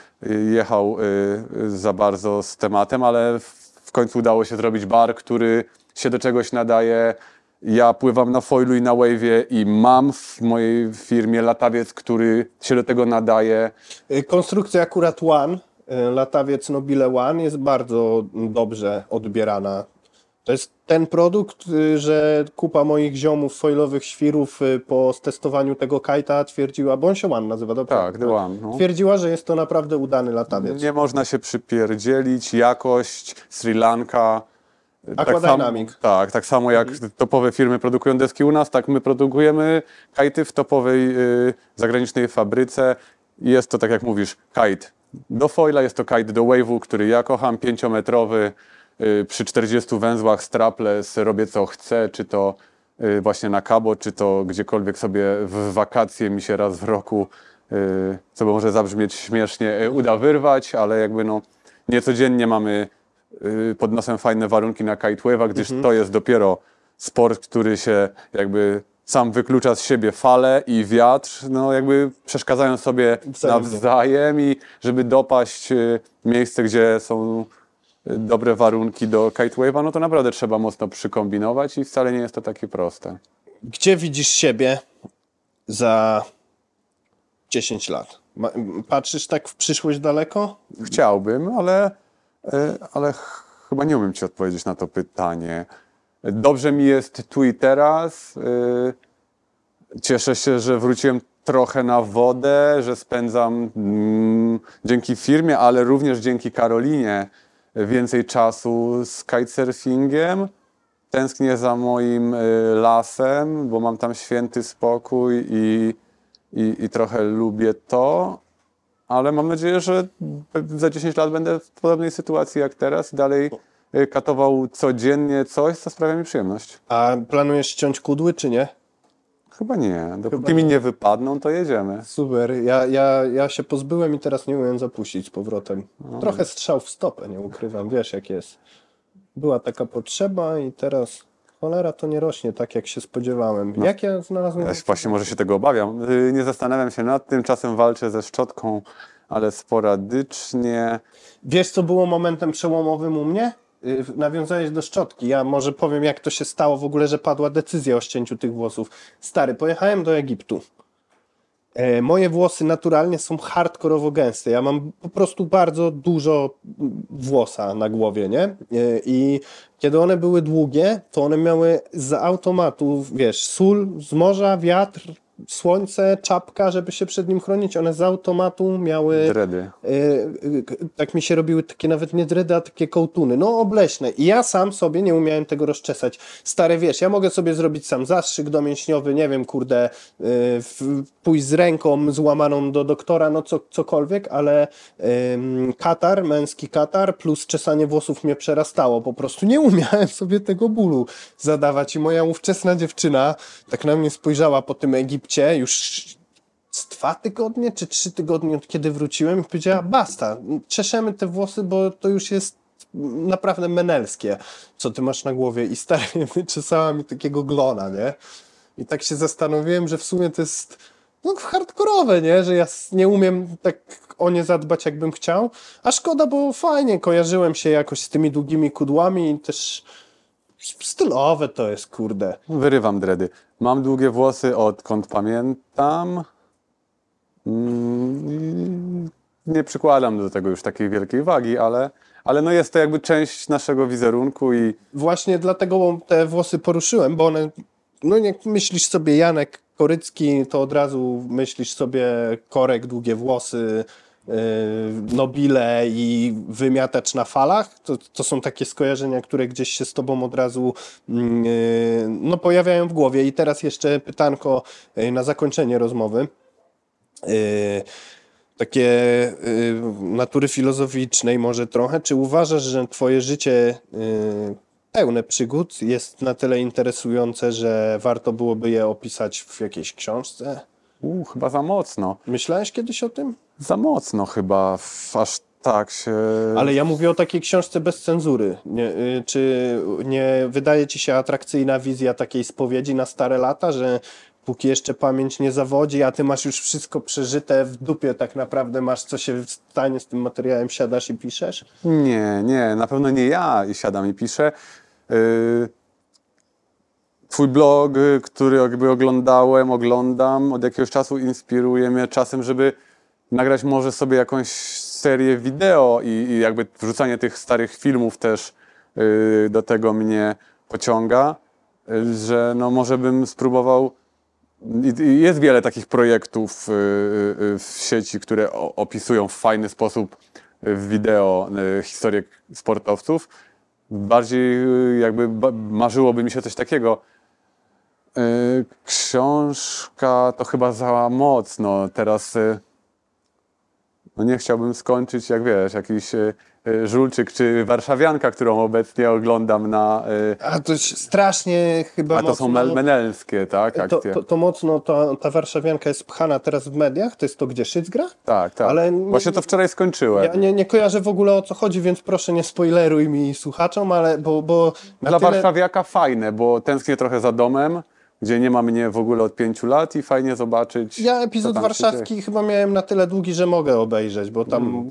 jechał y, za bardzo z tematem, ale w końcu udało się zrobić bar, który się do czegoś nadaje. Ja pływam na foilu i na wave'ie i mam w mojej firmie latawiec, który się do tego nadaje. Y, Konstrukcja akurat One, latawiec Nobile One jest bardzo dobrze odbierana. To jest ten produkt, y, że kupa moich ziomów foilowych świrów y, po testowaniu tego kajta twierdziła, bo on się One nazywa, dobrze? Tak, The One, no. Twierdziła, że jest to naprawdę udany latawiec. Nie można się przypierdzielić, jakość, Sri Lanka. Aquadynamic. Tak, tak, tak samo jak topowe firmy produkują deski u nas, tak my produkujemy kajty w topowej y, zagranicznej fabryce. Jest to, tak jak mówisz, kite do foila, jest to kite do wave'u, który ja kocham, pięciometrowy, y, przy 40 węzłach strapless, robię co chcę, czy to y, właśnie na kabo, czy to gdziekolwiek sobie w wakacje mi się raz w roku, y, co może zabrzmieć śmiesznie, y, uda wyrwać, ale jakby no niecodziennie mamy y, pod nosem fajne warunki na kitewave'a, gdyż to jest dopiero sport, który się jakby sam wyklucza z siebie fale i wiatr, no jakby przeszkadzają sobie Wzajemnie. nawzajem i żeby dopaść y, miejsce, gdzie są y, dobre warunki do kitewave'a, no to naprawdę trzeba mocno przykombinować i wcale nie jest to takie proste. Gdzie widzisz siebie za 10 lat? Patrzysz tak w przyszłość daleko? Chciałbym, ale, y, ale ch- chyba nie umiem Ci odpowiedzieć na to pytanie. Dobrze mi jest tu i teraz. y, Cieszę się, że wróciłem trochę na wodę, że spędzam mm, dzięki firmie, ale również dzięki Karolinie więcej czasu z kitesurfingiem. Tęsknię za moim y, lasem, bo mam tam święty spokój i, i, i trochę lubię to ale mam nadzieję, że za 10 lat będę w podobnej sytuacji jak teraz i dalej y, katował codziennie coś, co sprawia mi przyjemność. A planujesz ściąć kudły, czy nie? Chyba nie. Dopóki Chyba mi nie wypadną, to jedziemy. Super, ja, ja, ja się pozbyłem i teraz nie umiem zapuścić z powrotem. Trochę strzał w stopę, nie ukrywam, wiesz jak jest. Była taka potrzeba i teraz cholera to nie rośnie tak jak się spodziewałem. Jak ja znalazłem... Ja się właśnie może się tego obawiam. Y, Nie zastanawiam się nad tym, czasem walczę ze szczotką, ale sporadycznie. Wiesz co było momentem przełomowym u mnie? Y, Nawiązałeś do szczotki. Ja może powiem jak to się stało w ogóle, że padła decyzja o ścięciu tych włosów. Stary, pojechałem do Egiptu. E, Moje włosy naturalnie są hardkorowo gęste. Ja mam po prostu bardzo dużo włosa na głowie, nie? E, I kiedy one były długie, to one miały z automatu, wiesz, sól z morza, wiatr, słońce, czapka, żeby się przed nim chronić. One z automatu miały Dredy. y, y, tak mi się robiły takie nawet nie dredy, a takie kołtuny, no obleśne. I ja sam sobie nie umiałem tego rozczesać. Stary, wiesz, ja mogę sobie zrobić sam zastrzyk domięśniowy, nie wiem, kurde, y, pójść z ręką złamaną do doktora, no co, cokolwiek, ale katar, męski katar plus czesanie włosów mnie przerastało. Po prostu nie umiałem sobie tego bólu zadawać i moja ówczesna dziewczyna tak na mnie spojrzała po tym Egipcie już z dwa tygodnie czy trzy tygodnie od kiedy wróciłem i powiedziała basta, czeszemy te włosy, bo to już jest naprawdę menelskie, co ty masz na głowie i stary wyczesała mi takiego glona, nie? I tak się zastanowiłem, że w sumie to jest no hardkorowe, nie? Że ja nie umiem tak o nie zadbać jakbym chciał, a szkoda, bo fajnie kojarzyłem się jakoś z tymi długimi kudłami i też stylowe to jest, kurde. Wyrywam dredy. Mam długie włosy odkąd pamiętam. Mm, Nie przykładam do tego już takiej wielkiej wagi, ale, ale no jest to jakby część naszego wizerunku i Właśnie dlatego te włosy poruszyłem, bo one, no jak myślisz sobie Janek Korycki, to od razu myślisz sobie korek, długie włosy, nobile i wymiatacz na falach. To, to są takie skojarzenia, które gdzieś się z tobą od razu mm, yy, no, pojawiają w głowie. I teraz jeszcze pytanko yy, na zakończenie rozmowy. Takie y, natury filozoficznej może trochę. Czy uważasz, że twoje życie y, pełne przygód jest na tyle interesujące, że warto byłoby je opisać w jakiejś książce? U, chyba za mocno. Myślałeś kiedyś o tym? Za mocno chyba, aż tak się... Ale ja mówię o takiej książce bez cenzury. Nie, y, czy nie wydaje ci się atrakcyjna wizja takiej spowiedzi na stare lata, że póki jeszcze pamięć nie zawodzi, a ty masz już wszystko przeżyte w dupie, tak naprawdę masz co się stanie z tym materiałem, siadasz i piszesz? Nie, nie, na pewno nie ja i siadam i piszę. Yy, Twój blog, y, który jakby oglądałem, oglądam od jakiegoś czasu, inspiruje mnie czasem, żeby nagrać może sobie jakąś serię wideo i, i jakby wrzucanie tych starych filmów też yy, do tego mnie pociąga, yy, że no może bym spróbował i- Jest wiele takich projektów y, y, w sieci, które opisują w fajny sposób w wideo historię sportowców. Bardziej jakby marzyłoby mi się coś takiego. Y, Książka to chyba za mocno. Teraz y, no nie chciałbym skończyć, jak wiesz, jakiś y, żulczyk czy warszawianka, którą obecnie oglądam na. A to strasznie chyba A to są mocno... mel- menelskie, tak? to, Akcje. to, to mocno ta, ta warszawianka jest pchana teraz w mediach. To jest to, gdzie Szyc gra? Tak, tak. Ale- Właśnie to wczoraj skończyłem. Ja nie, nie kojarzę w ogóle o co chodzi, więc proszę nie spoileruj mi słuchaczom, ale bo, bo Dla tyle... warszawiaka fajne, bo tęsknię trochę za domem, gdzie nie ma mnie w ogóle od pięciu lat i fajnie zobaczyć. Ja epizod warszawski chyba miałem na tyle długi, że mogę obejrzeć, bo tam... Mm.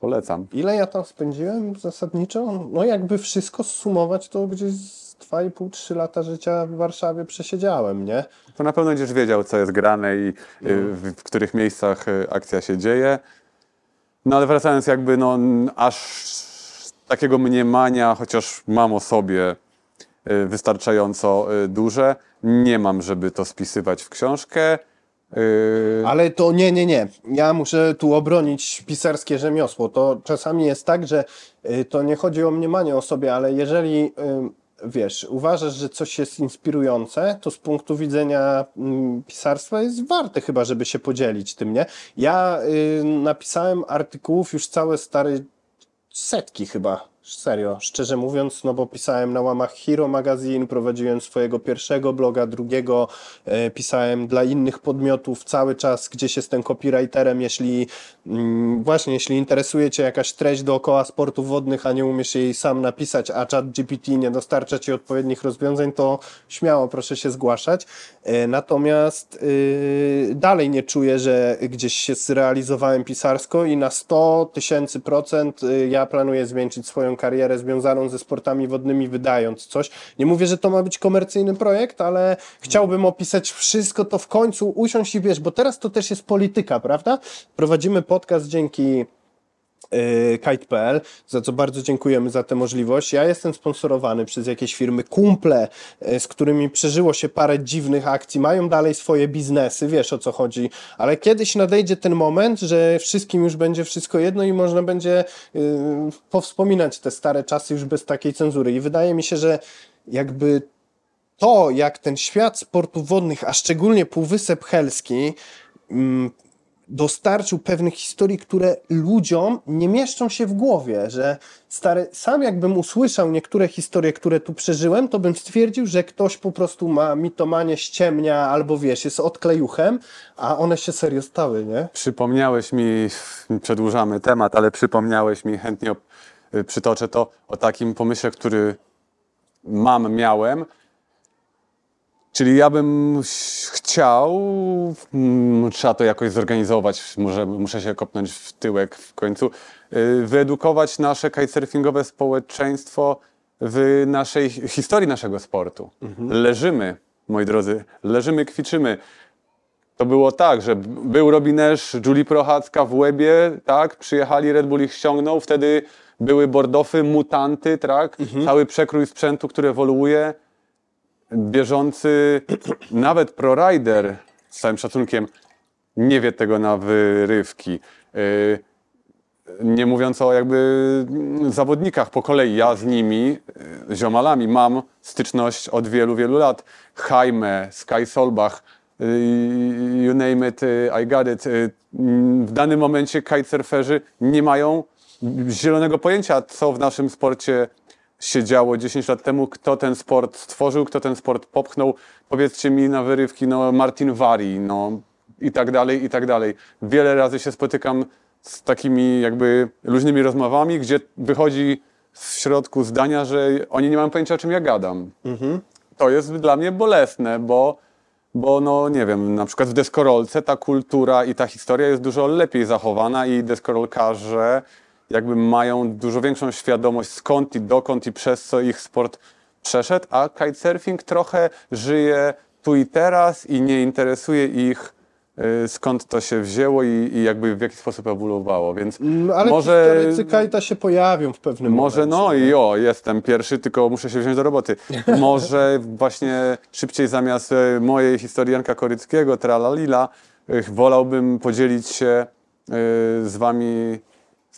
Polecam. Ile ja tam spędziłem zasadniczo? No jakby wszystko zsumować, to gdzieś z 2,5-3 lata życia w Warszawie przesiedziałem, nie? To na pewno będziesz wiedział, co jest grane i y, w, w których miejscach y, akcja się dzieje. No ale wracając jakby, no aż takiego mniemania, chociaż mam o sobie wystarczająco y, duże, nie mam, żeby to spisywać w książkę. Y, Ale to nie, nie, nie. Ja muszę tu obronić pisarskie rzemiosło. To czasami jest tak, że y, to nie chodzi o mniemanie o sobie, ale jeżeli y, wiesz, uważasz, że coś jest inspirujące, to z punktu widzenia mm, pisarstwa jest warte chyba, żeby się podzielić tym, nie? Ja y, napisałem artykułów już całe stare setki chyba, serio, szczerze mówiąc, no bo pisałem na łamach Hero Magazine, prowadziłem swojego pierwszego bloga, drugiego, e, pisałem dla innych podmiotów cały czas, gdzieś jestem copywriterem, jeśli mm, właśnie, jeśli interesuje Cię jakaś treść dookoła sportów wodnych, a nie umiesz jej sam napisać, a chat GPT nie dostarcza Ci odpowiednich rozwiązań, to śmiało proszę się zgłaszać. E, natomiast y, dalej nie czuję, że gdzieś się zrealizowałem pisarsko i na 100 tysięcy procent y, ja planuję zwieńczyć swoją karierę związaną ze sportami wodnymi, wydając coś. Nie mówię, że to ma być komercyjny projekt, ale chciałbym opisać wszystko to w końcu, usiąść i wiesz, bo teraz to też jest polityka, prawda? Prowadzimy podcast dzięki kite.pl, za co bardzo dziękujemy za tę możliwość. Ja jestem sponsorowany przez jakieś firmy, kumple, yy, z którymi przeżyło się parę dziwnych akcji, mają dalej swoje biznesy, wiesz o co chodzi, ale kiedyś nadejdzie ten moment, że wszystkim już będzie wszystko jedno i można będzie yy, powspominać te stare czasy już bez takiej cenzury. I wydaje mi się, że jakby to, jak ten świat sportów wodnych, a szczególnie Półwysep Helski, mm, dostarczył pewnych historii, które ludziom nie mieszczą się w głowie, że stary, sam jakbym usłyszał niektóre historie, które tu przeżyłem, to bym stwierdził, że ktoś po prostu ma mitomanie, ściemnia, albo wiesz, jest odklejuchem, a one się serio stały, nie? Przypomniałeś mi, przedłużamy temat, ale przypomniałeś mi, chętnie y, przytoczę to o takim pomyśle, który mam, miałem. Czyli ja bym chciał, mm, trzeba to jakoś zorganizować, może, muszę się kopnąć w tyłek w końcu, y, wyedukować nasze kitesurfingowe społeczeństwo w naszej hi- historii naszego sportu. Leżymy, moi drodzy, leżymy, kwiczymy. To było tak, że był Robinesz, Julie Prochacka w Łebie, tak? Przyjechali, Red Bull ich ściągnął, wtedy były bordofy, mutanty, tak? Cały przekrój sprzętu, który ewoluuje. Bieżący, nawet ProRider, z całym szacunkiem, nie wie tego na wyrywki. Yy, nie mówiąc o jakby zawodnikach po kolei, ja z nimi, y, ziomalami, mam styczność od wielu, wielu lat. Jaime, Sky Solbach, y, you name it, y, I got it. Y, W danym momencie kitesurferzy nie mają zielonego pojęcia, co w naszym sporcie się działo 10 lat temu, kto ten sport stworzył, kto ten sport popchnął. Powiedzcie mi na wyrywki, no Martin Wari, no i tak dalej, i tak dalej. Wiele razy się spotykam z takimi jakby luźnymi rozmowami, gdzie wychodzi w środku zdania, że oni nie mają pojęcia, o czym ja gadam. To jest dla mnie bolesne, bo, bo no nie wiem, na przykład w deskorolce ta kultura i ta historia jest dużo lepiej zachowana i deskorolkarze jakby mają dużo większą świadomość skąd i dokąd i przez co ich sport przeszedł, a kitesurfing trochę żyje tu i teraz i nie interesuje ich y, skąd to się wzięło i, i jakby w jaki sposób ewoluowało, więc No, ale może... historycy kajta się pojawią w pewnym Może momencie. no i o, jestem pierwszy, tylko muszę się wziąć do roboty. Może właśnie szybciej zamiast e, mojej historii Janka Koryckiego, tralalila, e, wolałbym podzielić się z wami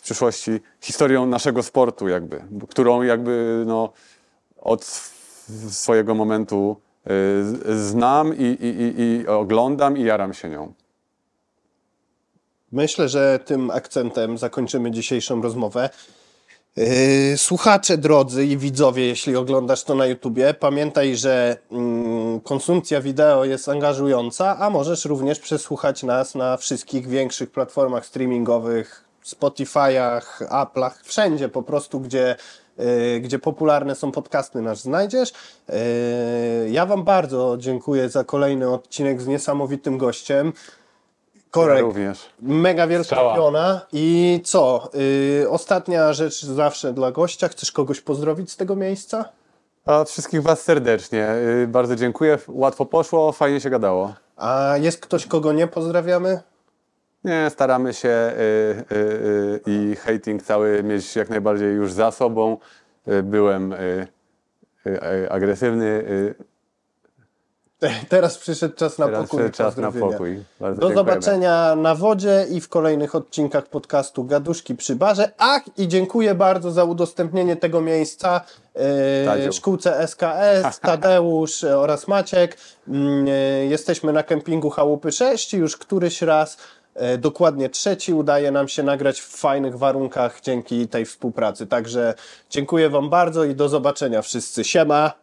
przyszłości historią naszego sportu jakby, którą jakby no od sw- swojego momentu z- znam i, i, i, i oglądam i jaram się nią. Myślę, że tym akcentem zakończymy dzisiejszą rozmowę. Yy, Słuchacze drodzy i widzowie, jeśli oglądasz to na YouTubie, pamiętaj, że mm, konsumpcja wideo jest angażująca, a możesz również przesłuchać nas na wszystkich większych platformach streamingowych, Spotify'ach, Apple'ach, wszędzie po prostu, gdzie, yy, gdzie popularne są podcasty nas znajdziesz. Yy, Ja Wam bardzo dziękuję za kolejny odcinek z niesamowitym gościem. Korek, Również. Mega wielka piona. I co? Yy, ostatnia rzecz zawsze dla gościa. Chcesz kogoś pozdrowić z tego miejsca? A wszystkich was serdecznie. y, Bardzo dziękuję. Łatwo poszło, fajnie się gadało. A jest ktoś, kogo nie pozdrawiamy? Nie, staramy się y, y, y, i hating cały mieć jak najbardziej już za sobą. Byłem agresywny. Teraz przyszedł czas na teraz pokój. przyszedł czas na pokój. Bardzo Do dziękujemy. zobaczenia na wodzie i w kolejnych odcinkach podcastu Gaduszki przy barze. Ach, i dziękuję bardzo za udostępnienie tego miejsca Tadziu. szkółce SKS, Tadeusz oraz Maciek. Mm, Jesteśmy na kempingu Chałupy 6 już któryś raz. E, Dokładnie trzeci udaje nam się nagrać w fajnych warunkach dzięki tej współpracy. Także dziękuję Wam bardzo i do zobaczenia wszyscy. Siema!